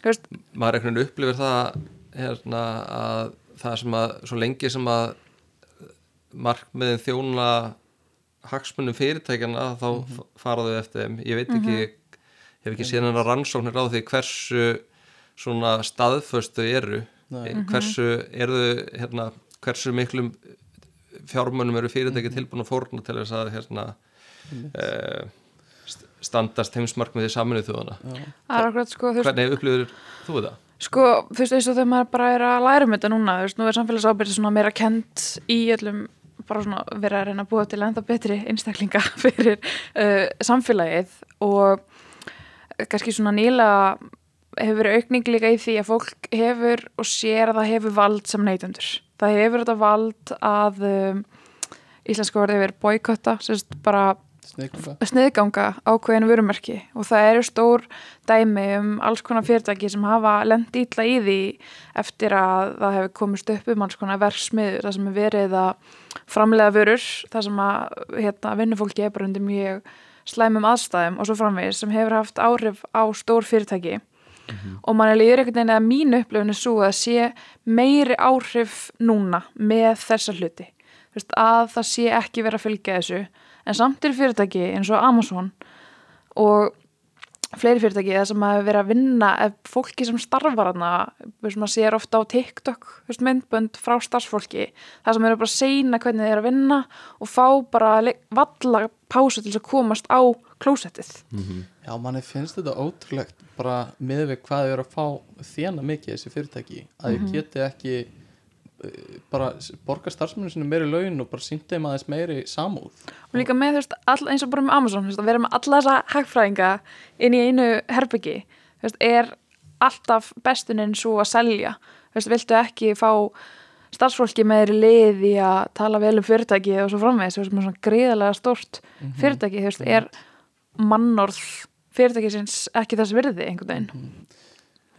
þú veist, maður einhvern veginn upplifir það hérna að það sem að svo lengi sem að markmiðin þjóna hagsmunum fyrirtækjana þá mm -hmm. faraðu eftir þeim. Ég veit ekki, hef ekki séð hennar rannsóknir á því hversu svona staðföst þau eru. Nei. hversu eru hérna, hversu miklum fjármunum eru fyrirtæki tilbúin að fórna til þess að hérna uh, standast heimsmarkmiði saminuð þjóðana það er akkurat sko, hvernig upplifir þú þetta? sko, veist, eins og þegar maður bara er að læra um þetta núna, þú veist, nú er samfélags ábyrð svona meira kent í öllum bara svona vera að reyna að búa til enda betri einstaklinga fyrir uh, samfélagið og kannski svona nýlega hefur verið aukning líka í því að fólk hefur og sér að það hefur vald sem neytendur. Það hefur þetta vald að um, íslenska orðið hefur boykotta, sérst bara sniðganga. Sniðganga ákveðin vörumerki. Og það eru stór dæmi um alls konar fyrirtæki sem hafa lend ítla í því eftir að það hefur komist upp um alls konar verksmiður það sem er verið að framlega vörur það sem að hérna, vinnufólki er bara undir mjög slæmum aðstæðum og svo framvegis sem hefur haft áhrif á stór fyrirtæki. Og mann er líður einhvern veginn að mínu upplifinu svo að sé meiri áhrif núna með þessa hluti. Að það sé ekki vera að fylgja þessu en samt er fyrirtæki eins og Amazon og fleiri fyrirtæki það sem að vera að vinna ef fólki sem starfar hana sem að sér ofta á TikTok myndbönd frá starfsfólki það sem eru bara að seina hvernig þeir eru að vinna og fá bara valla pásu til þess að komast á klósettið. Já, manni finnst þetta ótrúlegt bara með við hvað þau eru að fá þjána mikið þessi fyrirtæki að þau geti ekki bara borga starfsmennu sinni meiri laun og bara sýndi þeim aðeins meiri samúð. Og líka með þú veist, all, eins og bara með Amazon veist, að vera með alla þessa hagfræðinga inn í einu herbyggi veist, er alltaf bestuninn svo að selja. Veist, viltu ekki fá starfsfólki með þeirri lið í að tala vel um fyrirtæki og svo framvegis, þú veist, með svona gríðarlega stórt fyrirtæki, þú veist, er mannorð fyrirtækisins ekki þess virði einhvern veginn?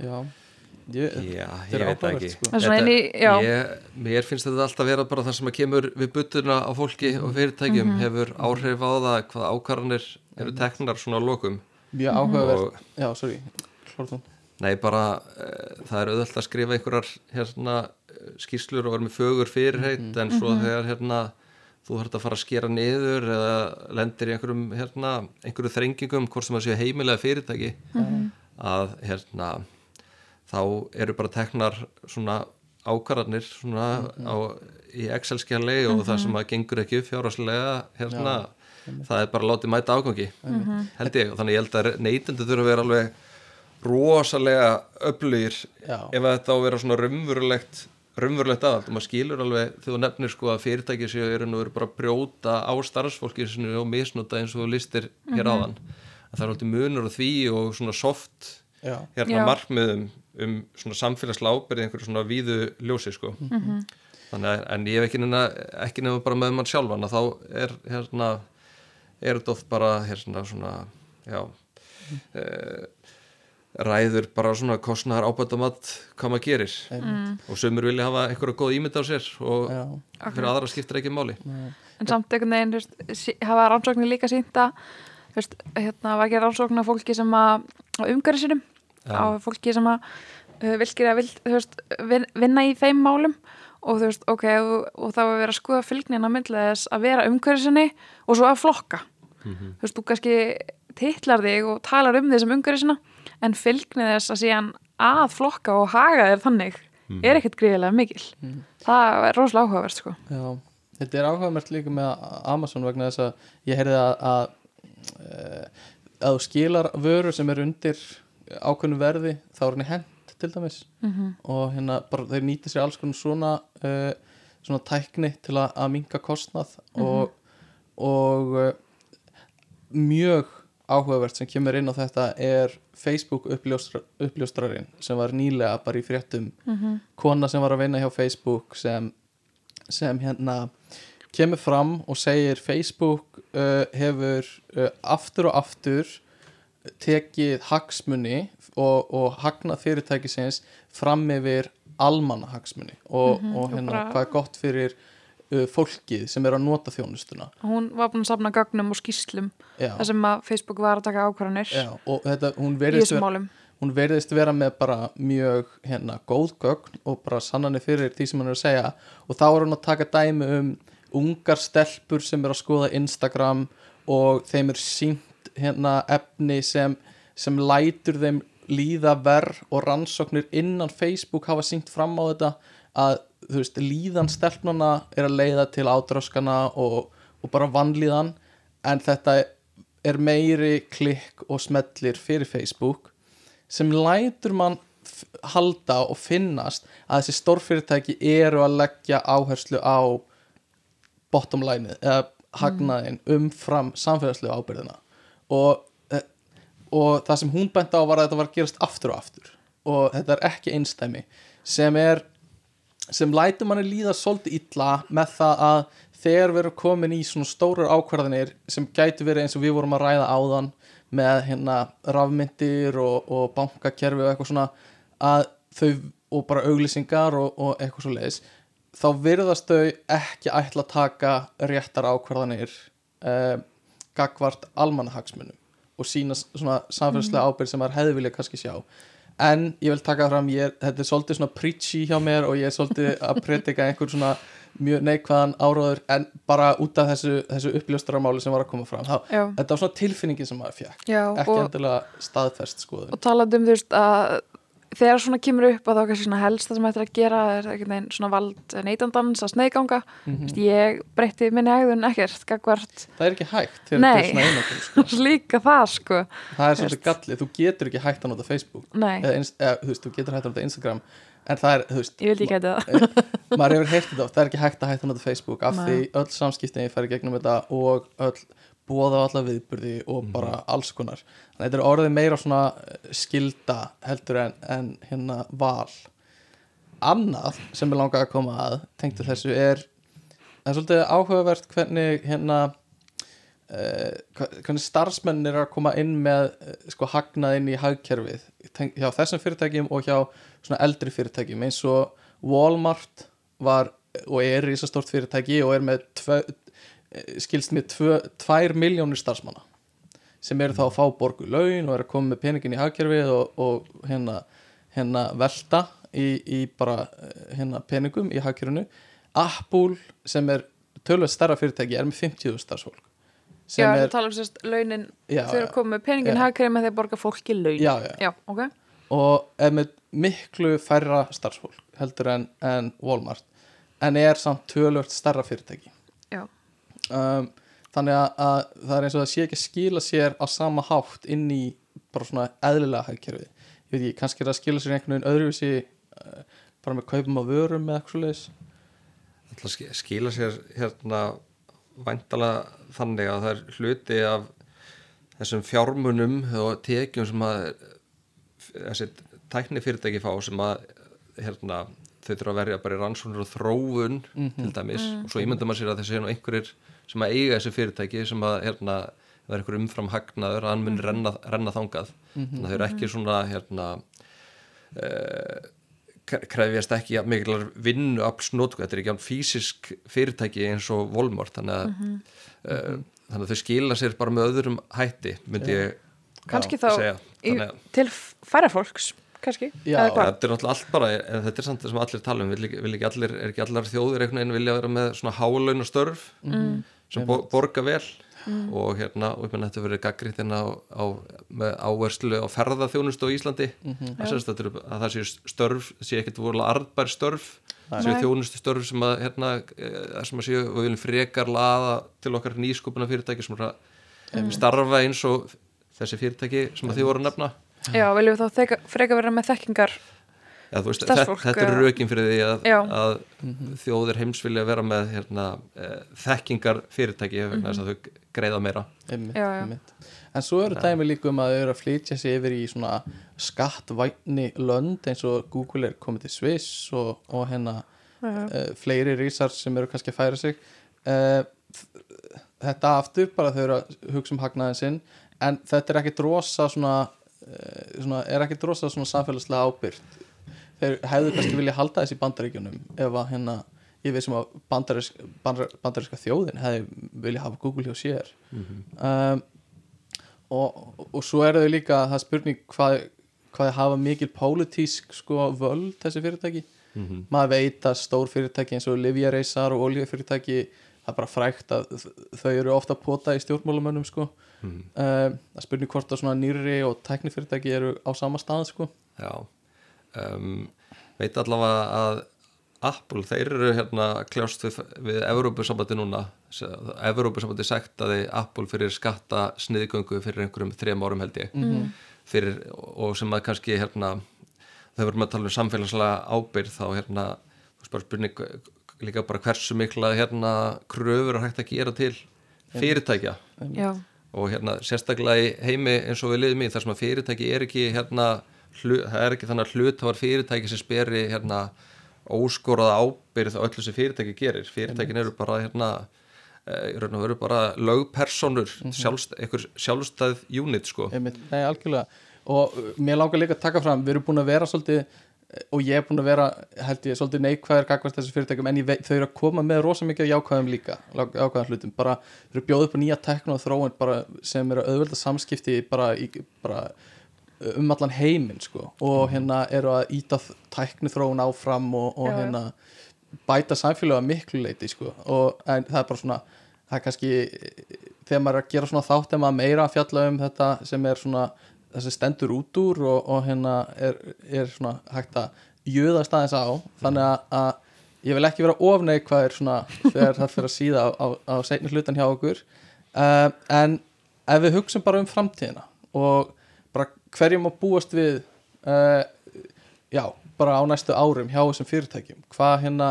Já, ég, Já, þetta ég veit það ekki. sko. Það já. ég, Mér finnst þetta alltaf vera bara það sem að kemur við buttuna á fólki og fyrirtækjum Mhm. hefur áhrif á það hvað ákvarðanir eru teknar svona að lokum. Mjög áhugavert. Og Já, sorry, Klártón nei bara uh, það er auðvöld að skrifa einhverjar hérna, eh, skýrslur og vera með fögur fyrirheit en svo þegar hérna þú þarf að fara að skera niður eða lendir í einhverjum hérna, einhverju þrengingum hvort sem að séu heimilega fyrirtæki að hérna þá eru bara teknar svona ákvarðanir svona á, í Excel-skjali og það sem að gengur ekki upp fjárhagslega hérna, það er bara látið mæta ágangi held ég, og þannig ég held að neytendur þurfa að vera alveg rosalega öflugir Já. ef að þetta á að vera svona raunverulegt raunverulegt aðald og maður skilur alveg þegar þú nefnir sko að fyrirtæki séu eru nú bara að brjóta á starfsfólki sinu og misnota eins og þú listir hér áðan. Að það er alltaf munur á því og svona soft Já, hérna Já. markmiðum um svona samfélagslega ábyrði einhverju svona víðu ljósi sko. Þannig að en ég hef ekki nefna ekki nefna bara með mann sjálfan að þá er hérna er þetta oft bara hérna svona já eh, ræður bara svona kostnar ábættamatt hvað maður gerir. Og sömur vilja hafa einhverja góð ímynd á sér og já, fyrir aðra skiptir ekki máli. En samt einhvern veginn, þú veist, hafa rannsóknir líka sýnda þú veist, hérna var ekki rannsókn af fólki sem að umhverju sinum, Já. á fólki sem að uh, vilkir að vil, vinna í þeim málum og þú veist, ok, og, og þá er verið að skoða fylgnina myndlega þess að vera umhverju sinni og svo að flokka. Þú veist, þú kannski titlar þig og talar um þig sem umhverju sinna en fylgni þess að síðan að flokka og haga þér þannig er ekkert gríðilega mikil. Það er rosalega áhugavert sko. Já Þetta er áhugavert líka með Amazon vegna þess að ég heyrði að að, eh, að þú skilar vöru sem er undir ákveðnu verði þá er henni hent til dæmis. -hmm. og hérna bara þeir nýta sér alls konar svona uh, svona tækni til að, að minka kostnað og, og uh, mjög áhugavert sem kemur inn á þetta er Facebook uppljóstra, uppljóstrarinn sem var nýlega bara í fréttum. Kona sem var að vinna hjá Facebook sem, sem hérna kemur fram og segir Facebook uh, hefur aftur og aftur tekið hagsmunni og, og hagnað fyrirtækisins fram yfir almanna hagsmunni og, og og hérna bara- hvað er gott fyrir uh, fólkið sem er að nota þjónustuna. Hún var búin að safna gögnum og skýslum þar sem að Facebook var að taka ákvarðanir og þetta, hún verðist vera, hún verðist vera með bara mjög hérna góð gögn og bara sannanir fyrir því sem hann er að segja. Og þá er hann að taka dæmi um ungar stelpur sem er að skoða Instagram og þeim er sínt hérna efni sem, sem lætur þeim líða verð og rannsóknir innan Facebook hafa sínt fram á þetta að veist, líðan stelpnana er að leiða til ádráskana og, og bara vanlíðan en þetta er meiri klikk og smellir fyrir Facebook sem lætur mann halda og finnast að þessi stórfyrirtæki eru að leggja áherslu á bottom line eða hagnaðin umfram samfélagslegu ábyrðina og, eh, og það sem hún bent á var að þetta var að gerast aftur og aftur. Og þetta er ekki einstæmi sem er sem lætur manni líða svolítið illa með það að þegar við erum komin í svona stórar ákvarðanir sem gætu verið eins og við vorum að ræða áðan með hérna rafmyndir og, og bankakerfi og eitthvað svona að þau og bara auglýsingar og, og eitthvað svo leiðis þá virðast þau ekki ætla að taka réttar ákvarðanir uh, gagvart almannahagsmunum og sína svona samfélagslega ábyrgð sem maður hefði vilja kannski sjá. En ég vil taka fram, ég, þetta er svolítið svona preachy hjá mér og ég er svolítið að predika einhver svona mjög neikvæðan áróður en bara út af þessu, þessu uppljóstaramáli sem var að koma fram þá, þetta var svona tilfinningin sem maður fjekk já ekki endilega staðfest skoðun. og talandi um þú veist að þegar svona kemur upp að þá kannski svona helst það sem ættir að gera er veginn svona vald neytandans að sneiðganga. Mm ég breytti minni hegðun ekkert gagvart það er ekki hægt sko. líka það sko. Það er svolítið gallið, þú getur ekki hægt að nota Facebook eða, eða þú veist, þú getur hægt að nota Instagram en það er, þú veist, ég vildi ekki að það maður hefur heyrt þetta oft, það er ekki hægt að hægt að nota Facebook af Nei. því öll samskiptin ég færi gegnum þetta og öll bóða á alla viðburði og Mhm. bara alls konar þannig að þetta er orðið meira svona eh, skilda heldur en, en hérna val annað sem er langað að koma að tengdu Mhm. þessu er það er svolítið áhugavert hvernig hérna uh, hvernig starfsmenn er að koma inn með uh, sko hagnað inn í hagkerfið hjá þessum fyrirtækjum og hjá svona eldri fyrirtækjum eins og Walmart var og er risastort fyrirtæki og er með tvö, eh, skilst með tvö, tvær miljónir starfsmanna sem eru þá að fá borgu laun og eru að koma með peningin í hagkerfið og, og hérna, hérna velta í, í bara eh, hérna peningum í hagkerfinu. Apple sem er tölvöld stærra fyrirtæki er með 50 starfsfólk já, er, þú tala um sérst launin Já, þau eru að koma með peningin með því að borga fólki laun. Já, já, já ok. Og er með miklu færra starfsfólk heldur en, en Walmart en er samt tölvöld stærra fyrirtæki. Já, um, þannig að, að það er eins og það sé ekki að skila sér á sama hátt inn í bara svona eðlilega hagkerfið ég veit ekki, kannski er það að skila sér einhvern veginn öðruvísi uh, bara með kaupum á vörum eða eitthvað svoleiðis. Ætla að ski- skila sér hérna væntalega þannig að það er hluti af þessum fjármunum og tekjum sem að þessi tækni fyrirtæki fá sem að hérna, þau þurfa að verja bara í rannsóknir og þróun til dæmis. Og svo ímyndum maður sér að þessi einhverjir sem að eiga þessi fyrirtæki sem að hérna, það er einhver umfram hagnaður að hann mun renna, renna þangað. Þannig að þau eru ekki svona hérna uh, krefjast ekki miklar vinnu aflsnótku, þetta er ekki án fysisk fyrirtæki eins og Volmort þannig að, uh, þannig að þau skila sér bara með öðrum hætti myndi ég kannski þá segja. í, til færa fólks kannski, Já, þetta er náttúrulega allt bara, en þetta er samt það sem allir tala um, vil vil ekki allir, er ekki allar þjóðir einhvern veginn vilja vera með svona hálaun og störf Mm. Sem bo borga vel. Og hérna, og ég menn þetta verið gaggriðt hérna á, á, með áherslu á ferðaþjónustu á Íslandi. Mhm. að, sérst, að, að það sé störf, sé ekkert vorulega arðbær störf, séu Nei. þjónustu störf sem að, hérna, eh, sem að séu við viljum frekar laða til okkar nýskupuna fyrirtæki sem er að starfa eins og þessi fyrirtæki sem að þið voru að nefna. Já, viljum við þá freka vera með þekkingar Já, veist, þetta, þetta er rökin fyrir því að, að þjóðir heims vilja vera með hérna, e, þekkingar fyrirtæki vegna þess að þau greiða meira. Einmitt, Já, já. einmitt. en svo eru dæmi líka um að þau eru að flytja sig yfir í svona skattvætni lönd eins og Google er komið til Sviss og, og hérna uh, fleiri rísar sem eru kannski að færa sig. Uh, þetta aftur bara þau eru að hugsa um hagnaðin sinn. En þetta er ekki drosa svona, uh, svona er ekki drosa svona samfélagslega ábyrgt þeir hefðu kannski vilja halda þessi bandaríkjunum ef að hérna ég veist sem að bandarisk, bandar, bandariska þjóðin hefði vilja hafa Google hjá sér. Um, og, og svo er þau líka það spurning hvað, hvað hafa mikil pólitísk sko völd þessi fyrirtæki? Mhm. maður veit að stór fyrirtæki eins og Livjareisar og oljufyrirtæki það er bara frækt að þau eru ofta pota í stjórnmálamönnum sko. Mhm. um, það er spurning hvort að svona nýri og tæknifyrirtæki eru á sama stað sko. Já um, veit allavega að Apple, þeir eru hérna að kljást við, við Evrópusambandi núna. Evrópusambandi sektaði Apple fyrir skatta sniðgöngu fyrir einhverjum þrejum árum held ég. Mm. fyrir, og sem að kannski hérna, þegar við erum að tala um samfélagslega ábyrð þá hérna, þú veist bara spurning líka bara hversu mikla hérna kröfur er hægt að gera til fyrirtækja. Já, og hérna sérstaklega í heimi eins og við liðum í þar sem að fyrirtæki er ekki hérna það er ekki þannig að hlut það var fyrirtæki sem speri hérna óskoraða ábyrð á öllu sem fyrirtæki gerir. Fyrirtækin eru bara hérna eh, veru bara lögpersonur mm -hmm. einhver sjálfstæð unit sko. Nei, algjörlega. Og uh, mér langar líka að taka fram, við erum búin að vera svolítið eh, og ég er búin að vera held ég svolítið neikvæðir gagvart þessu fyrirtækjum en veit, þau eru að koma með rosa mikið jákvæðum líka, jákvæðum hlutum. Bara, þau eru bjóðið upp á nýja tekno og þróun sem eru auðvölda samskipti bara, í, bara um allan heiminn sko. Og hérna eru að íta tækni þróun áfram og, og Já, hérna bæta samfélaga miklu leiti sko. Og en það er bara svona það er kannski þegar maður er að gera svona þátt er maður meira að fjalla um þetta sem er svona þessi stendur út úr og, og hérna er, er svona hægt að jöðast aðeins á. Þannig að, að ég vil ekki vera ofneik hvað er svona þegar það fyrir að síða á, á, á seinni hlutan hjá okkur. Uh, en ef við hugsum bara um framtíðina og bara hverjum að búast við uh, já, bara á næstu árum hjá þessum fyrirtækjum? Hvað hérna,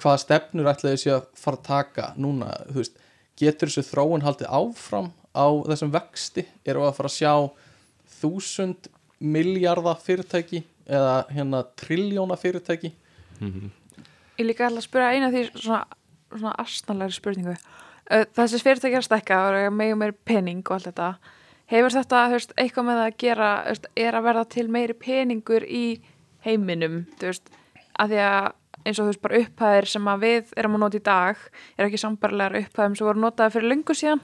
hvaða stefnur ætlaði þessi að fara að taka núna, veist, getur þessu þróun haldið áfram á þessum vexti, við að fara að sjá þúsund miljardar fyrirtæki eða hérna triljóna fyrirtæki? Ég líka ætla að spyrja eina því svona, svona astnalegri spurningu. Uh, þessi fyrirtæki er að stækka og er megum meiri pening og allt þetta hefur þetta veist, eitthvað með að gera veist, er að verða til meiri peningur í heiminum veist, að því að eins og þú veist bara upphæðir sem að við erum að nota í dag er ekki sambarlegar upphæðum sem voru notaði fyrir lungu síðan.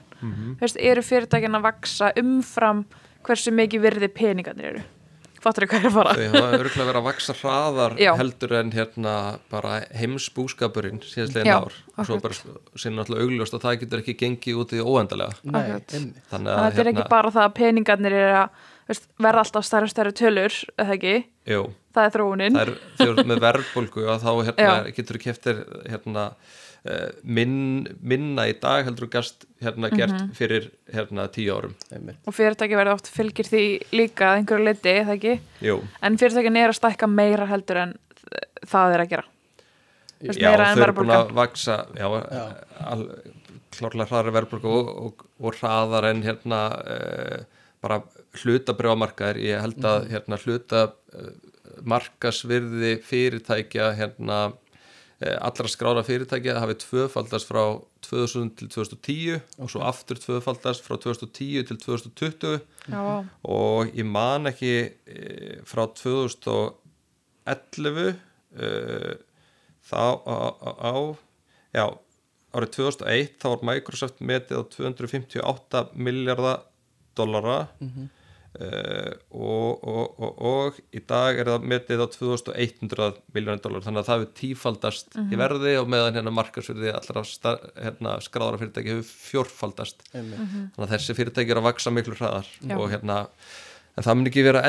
Þú veist, eru fyrirtækin að vaksa umfram hversu mikið virði peningarnir eru fattur hvað er að fara. Þau hafa örgulega verið að vaksa hraðar Já. heldur en hérna bara heimsbúskapurinn síðastlegin ár. Og svo bara sinna alltaf augljóst að það getur ekki gengið út í óendalega Nei, þannig að þetta er ekki bara það að peningarnir er að veist, verða alltaf stærri og stærri tölur, eða ekki? jú, Það er þróunin. það er þegar þú ert með verðbólgu að þá hérna, getur þú keftir hérna, minn, minna í dag heldur þú gast hérna, gert Mhm. fyrir hérna, tíu árum einmitt. Og fyrirtæki verða oft fylgir því líka að einhverju leiti, eða ekki? Jú, En fyrirtækin er að stækka meira heldur en það er að gera. Veist, já, meira en þau eru búin að vaksa já, al, klárlega hraðar verðbólgu og, og, og hraðar en hérna uh, bara hlutabrjámarkaðir ég held að Mhm. hérna, hluta uh, markasvirði fyrirtækja hérna allra skrára fyrirtækja hafi tvöfaldast frá 2000 til 2010 og svo aftur tvöfaldast frá 2010 til 2020 Já, og ég man ekki e, frá 2011 e, þá á, á, já, árið 2001 þá var Microsoft metið á 258 miljardar dollara. Mm og, og, og, og í dag er það metið á 2100 miljónir dollar þannig að það hefur tífaldast í verði og meðan hérna markarsverði allra hérna, skráðara fyrirtæki hefur fjórfaldast. Einmitt. þannig að þessi fyrirtæki eru að vaksa miklu hraðar Já. og hérna en það mun ekki vera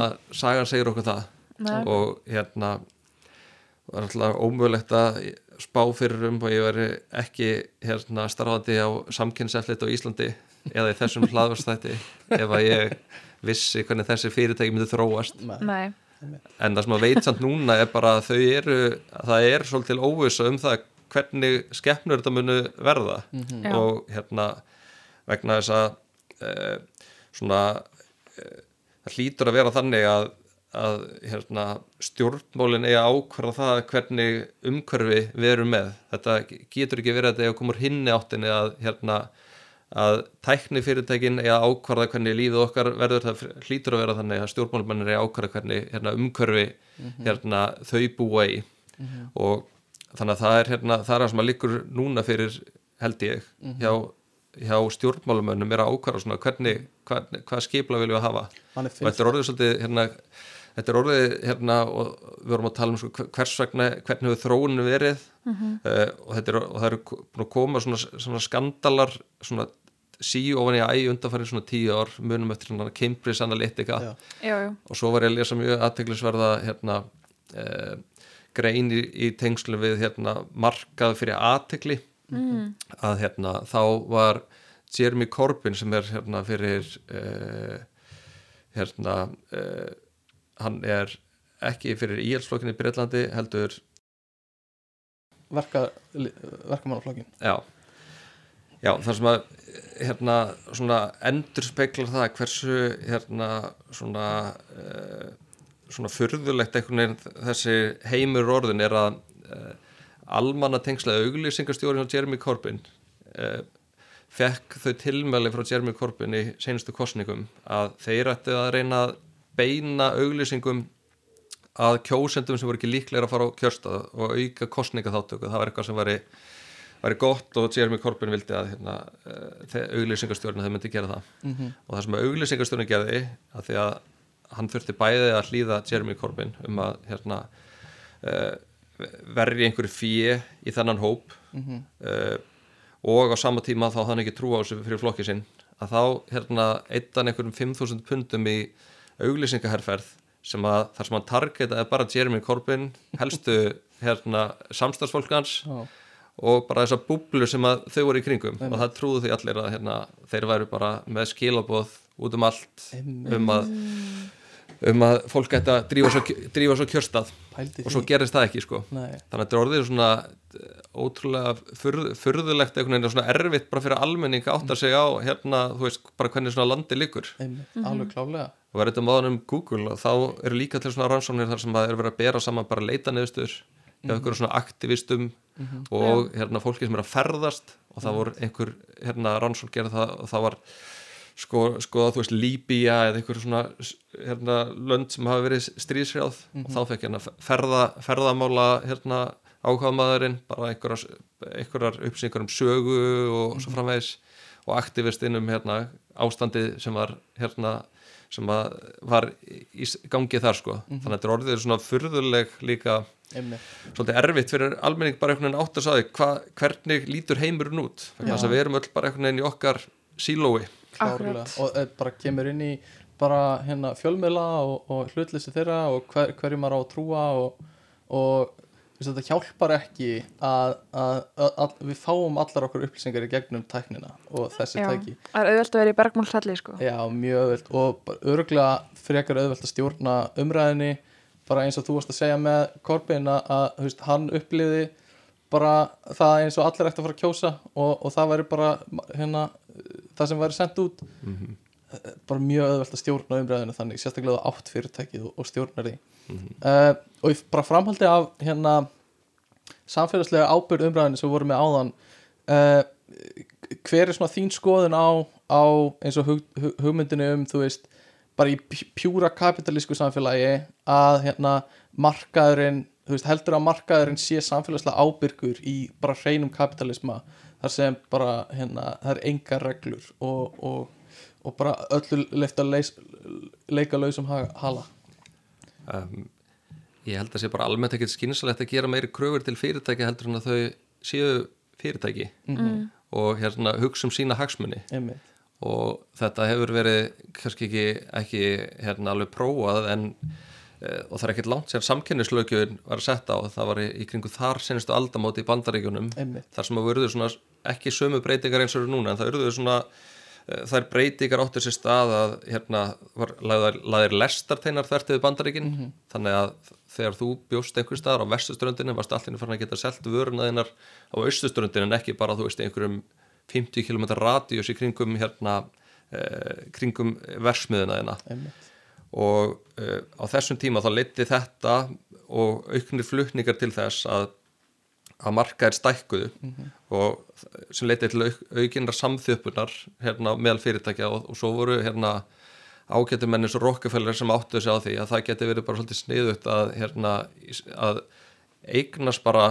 það, sagan segir okkur það. Nei. og hérna það er alltaf ómögulegt að spá fyrir um og ég veri ekki hérna starfandi á samkynnseflit á Íslandi eða í þessum hlaðvarstætti ef að ég vissi hvernig þessi fyrirtæki myndi þróast. Nei. En það sem að veit samt núna er bara að þau eru, að það er svolítil óvisa um það hvernig skeppnur þetta munu verða. Já. og hérna vegna þess að e, svona e, það hlýtur að vera þannig að, að hérna, stjórnmólin eiga að ákvarða það hvernig umhverfi við erum með. Þetta getur ekki verið að þetta eiga að koma úr hinni áttinni að hérna að tækni fyrirtækin að ákvarða hvernig lífið okkar verður. Það hlýtur að vera þannig að stjórnmálmennir að ákvarða hvernig hérna, umhverfi hérna, þau búa í. Og þannig að það er hérna, það er það sem að liggur núna fyrir held ég hjá, hjá stjórnmálumönnum er að ákvarða svona hvernig, hvað, hvað skipla viljum við hafa. Manni og þetta er orðið svolítið hérna, þetta er orðið hérna og við vorum að tala um sko, hvers vegna hvernig hefur þróuninu verið uh, og, þetta er, og það eru búin að koma svona, svona skandalar svona síu ofan í æg undanfæri svona tíu ár munum eftir svona Cambridge Analytica Já. Já, já. og svo var ég að lesa mjög aðteglisverða hérna uh, grein í, í tengslu við hérna markað fyrir aðtegli Mm. að hérna þá var Jeremy Corbyn sem er hérna fyrir uh, hérna uh, hann er ekki fyrir íhjálpsflokkinni í Breitlandi heldur verka, verkamannaflokkin já, já þar sem að hérna svona endur speklar það hversu hérna svona uh, svona furðulegt einhvern veginn þessi heimur orðin er að uh, almanna tengslega auglýsingarstjórin á Jeremy Corbyn uh, fekk þau tilmæli frá Jeremy Corbyn í senustu kostningum að þeir ættu að reyna að beina auglýsingum að kjósendum sem voru ekki líklega að fara á kjörstað og auka kostningaþáttöku það var eitthvað sem væri, væri gott og Jeremy Corbyn vildi að hérna, uh, auglýsingarstjórna þau myndi gera það Mhm. og það sem auglýsingarstjórna gerði að því að hann þurfti bæði að hlýða Jeremy Corbyn um að hérna, uh, verri einhverju fíi í þennan hóp Mhm. uh, og á sama tíma þá hann ekki trú á þessu fyrir flokki sinn að þá hérna eittan einhverjum 5.000 pundum í auglýsingaherferð sem að þar sem hann targetaði bara Jeremy Corbyn helstu hérna samstagsfólkans Já. og bara þessa búblu sem að þau voru í kringum Einmitt. og það trúðu því allir að hérna, þeir væru bara með skilaboð út um allt Einmitt. um að um að fólk gæti að drífa svo, drífa svo kjörstað. Pældi og svo því. gerist það ekki sko. Nei, þannig að þetta er orðið svona eh, ótrúlega furð, furðulegt einhvern veginn svona erfitt bara fyrir almenning að átta sig á hérna, þú veist, bara hvernig svona landi liggur. Einmitt, alveg klálega og verður þetta máðan um Google og þá eru líka til svona rannsóknir þar sem að er verið að bera saman bara leita neðustur hjá einhverjum svona aktivistum og hérna fólki sem er að ferðast. Og það voru einhver hérna rannsókn gerð það og það var sko, sko þú veist Líbía eða einhver svona hérna lönd sem hafa verið stríðsrjáð og þá fekk hérna ferða, ferðamála hérna ákvaðmaðurinn bara einhverjar, uppsyngur um sögu og svo framvegis og aktivistinn um hérna ástandið sem var hérna sem var í gangi þar sko. Þannig að þetta er orðið svona furðuleg líka einmitt, svolítið erfitt fyrir almenning bara einhvern veginn átt að sagði hvernig lítur heimurinn út? Þess að við erum öll bara einhvern veginn í okkar sílói klárlega. Og e, bara kemur inn í bara hérna fjölmiðla og, og hlutleysi þeirra og hver, hverju maður á að trúa og, og þetta hjálpar ekki að, að, að, við fáum allar okkur upplýsingar í gegnum tæknina og þessi Já, tæki. Það er auðvelt að vera í bergmálshalli sko. Já, mjög auðvelt. Og bara örgulega frekar auðvelt að stjórna umræðinni bara eins og þú varst að segja með Corbyn að, veist, hann uppliði bara það eins og allir ætti að fara að kjósa og, og það væri bara hérna, það sem væri sendt út bara mjög auðvelt að stjórna umræðinu þannig sérstaklega átt fyrirtækið og, stjórnar því. Uh, og ég bara framhaldi af hérna samfélagslega ábyrð umræðinu sem við vorum með áðan uh, hver er svona þín skoðun á, á eins og hug, hug, hugmyndinu um þú veist bara í pj- pjúra kapitalísku samfélagi að hérna markaðurinn veist heldur að markaðurinn sé samfélagslega ábyrgur í bara hreinum kapitalisma þar sem bara hérna það er engar reglur og, og, og bara öllu leift að leika lausum ha- hala. Um, ég held að sé bara almennt ekkert skynsalegt að gera meiri kröfur til fyrirtæki heldur en að þau séu fyrirtæki mm. og hérna hugsa um sína hagsmunni einmitt, og þetta hefur verið kannski ekki, ekki hérna alveg prófað en e, og það er ekkert langt sér samkennislaugjöfin var að setja á. Það var í, í kringu þar senastu aldamóti í bandaríkjunum einmitt, þar sem að verður svona ekki sömu breytingar eins og eru núna en það verður svona eh, þær breytingar áttur sér stað að hérna var laðir, laðir lestarteinar þvert yfir bandaríkin. Þannig að þegar þú bjóst einhver staðar á vestuströndinu varst allir farin að geta selt vöruna þeinar á austuströndinu en ekki bara þú veist einhverjum 50 km radíus í kringum hérna eh, kringum einmitt. og uh, á þessum tíma þá leiti þetta og auknir flutningar til þess að að markaðir stækkuðu og sem leiti til auk, aukinnar samþjöpunar hérna meðal fyrirtækja og, og svo voru hérna ágættu menni svo Rockefeller sem áttu sig á því að það geti verið bara svolítið sniðut að hérna að eignast bara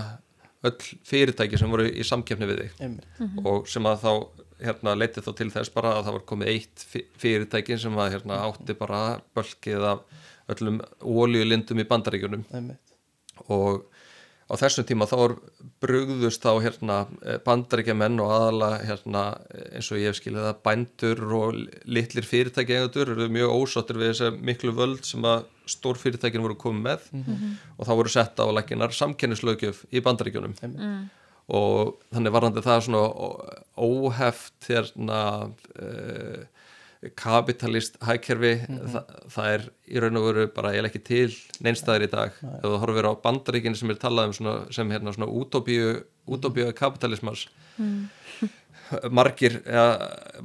öll fyrirtæki sem voru í samkeppni við þig einmitt. og sem að þá hérna, leiti þá til þess bara að það var komið eitt fy- fyrirtæki sem að hérna, átti bara bölkið af öllum ólíulindum í bandaríkjunum einmitt. og á þessum tíma þá er brugðust þá hérna bandaríkjamenn og aðala hérna eins og ég hef skilið að bændur og litlir fyrirtæki eigendur eru mjög ósáttur við þessa miklu völd sem að stór fyrirtækin voru komið með. Og þá voru sett á lækinar samkennislaugjöf í bandaríkjunum. Mm. og þannig varandi það svona óheft hérna uh, kapitalist hækkerfi Þa, það er í raun og veru bara eiginlega ekki til neinstæðir í dag. Ef þú horfir á bandaríkin sem er talað um svona, sem hérna svona útópíu útópíu kapitalismans margir ja,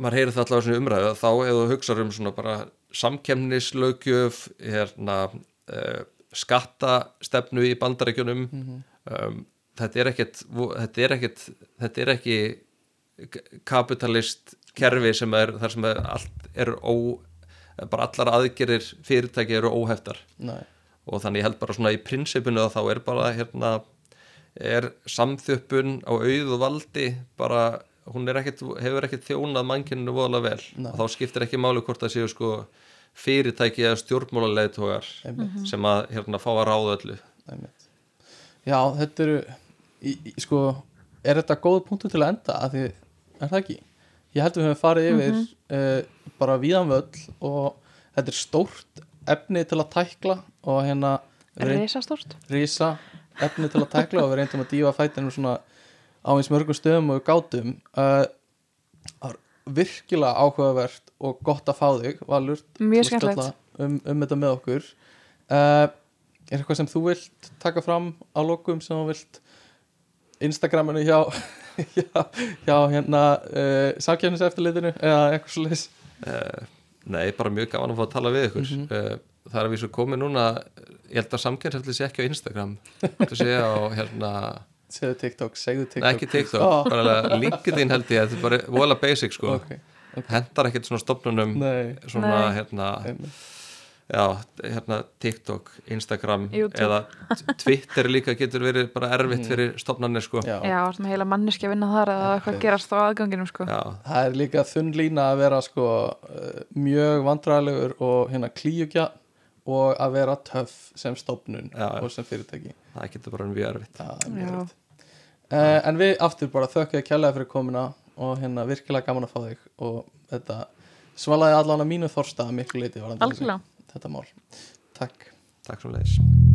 maður heyrir það allavega svona umræðu þá ef þú hugsaður um svona bara samkemnislaugjöf hérna uh, skattastefnu í bandarækjunum Mhm. um, þetta er ekkit þetta er ekkit þetta er ekki kapitalist kerfi sem er þar sem er allt er ó bara allar aðgerir fyrirtæki eru óheftar. Nei, og þannig ég held bara svona í prinsipinu að þá er bara hérna er samþjöppun á auð og valdi bara, hún er ekkit hefur ekkit þjónað mannkyninu voðalega vel. Nei. og þá skiptir ekki máli hvort það séu sko fyrirtæki eða stjórnmálaleitógar einmitt, sem að hérna fá að ráða öllu. Einmitt. Já, þetta eru í, í, sko, er þetta góð punktu til að enda? Að því, er það ekki? Ég held að við höfum farið yfir uh, bara víðan völl og þetta er stórt efni til að tækla og hérna reynd- Rísastórt rísa efni til að tækla og við reyndum að dífa fætinu svona á eins mörgum stöðum og gátum. Uh, það var virkilega áhugavert og gott að fá þig Valur. Mjög skemmtilegt. um, um þetta með okkur. Uh, er eitthvað sem þú vilt taka fram á lokum sem þú vilt Instagraminu hjá hjá, hjá hérna uh, samkjæmniseftirlitinu eða eitthvað svo leis uh, Nei, bara mjög gaman að fá að tala við ykkur. Mhm. uh, það er að við svo komið núna ég held að samkjörnsefli sé ekki á Instagram þú sé á hérna segðu TikTok, segðu TikTok Nei, ekki TikTok, Ó, bara LinkedIn held ég, þetta er bara vola basic sko. Ok, hendar ekkert svona stofnunum nei. svona Nei. hérna, einmitt. Já, hérna TikTok, Instagram YouTube. eða Twitter líka getur verið bara erfitt Mhm. fyrir stofnanir sko Já. Já, svona heila manneski að vinna þar eða eitthvað gerast á aðganginum sko Já, Það er líka þunn lína að vera sko uh, mjög vandræðalegur og hérna klíugja og að vera töff sem stofnun Já, já. og sem fyrirtæki það getur bara mjög erfitt Það er mjög Já. erfitt. uh, En við aftur bara þökkum ég kærlega fyrir komuna og hérna virkilega gaman að fá þig og þetta svalaði allan að mínu þorsta að miklu leiti Algjörlega þetta mál. Takk. Takk svo leiðis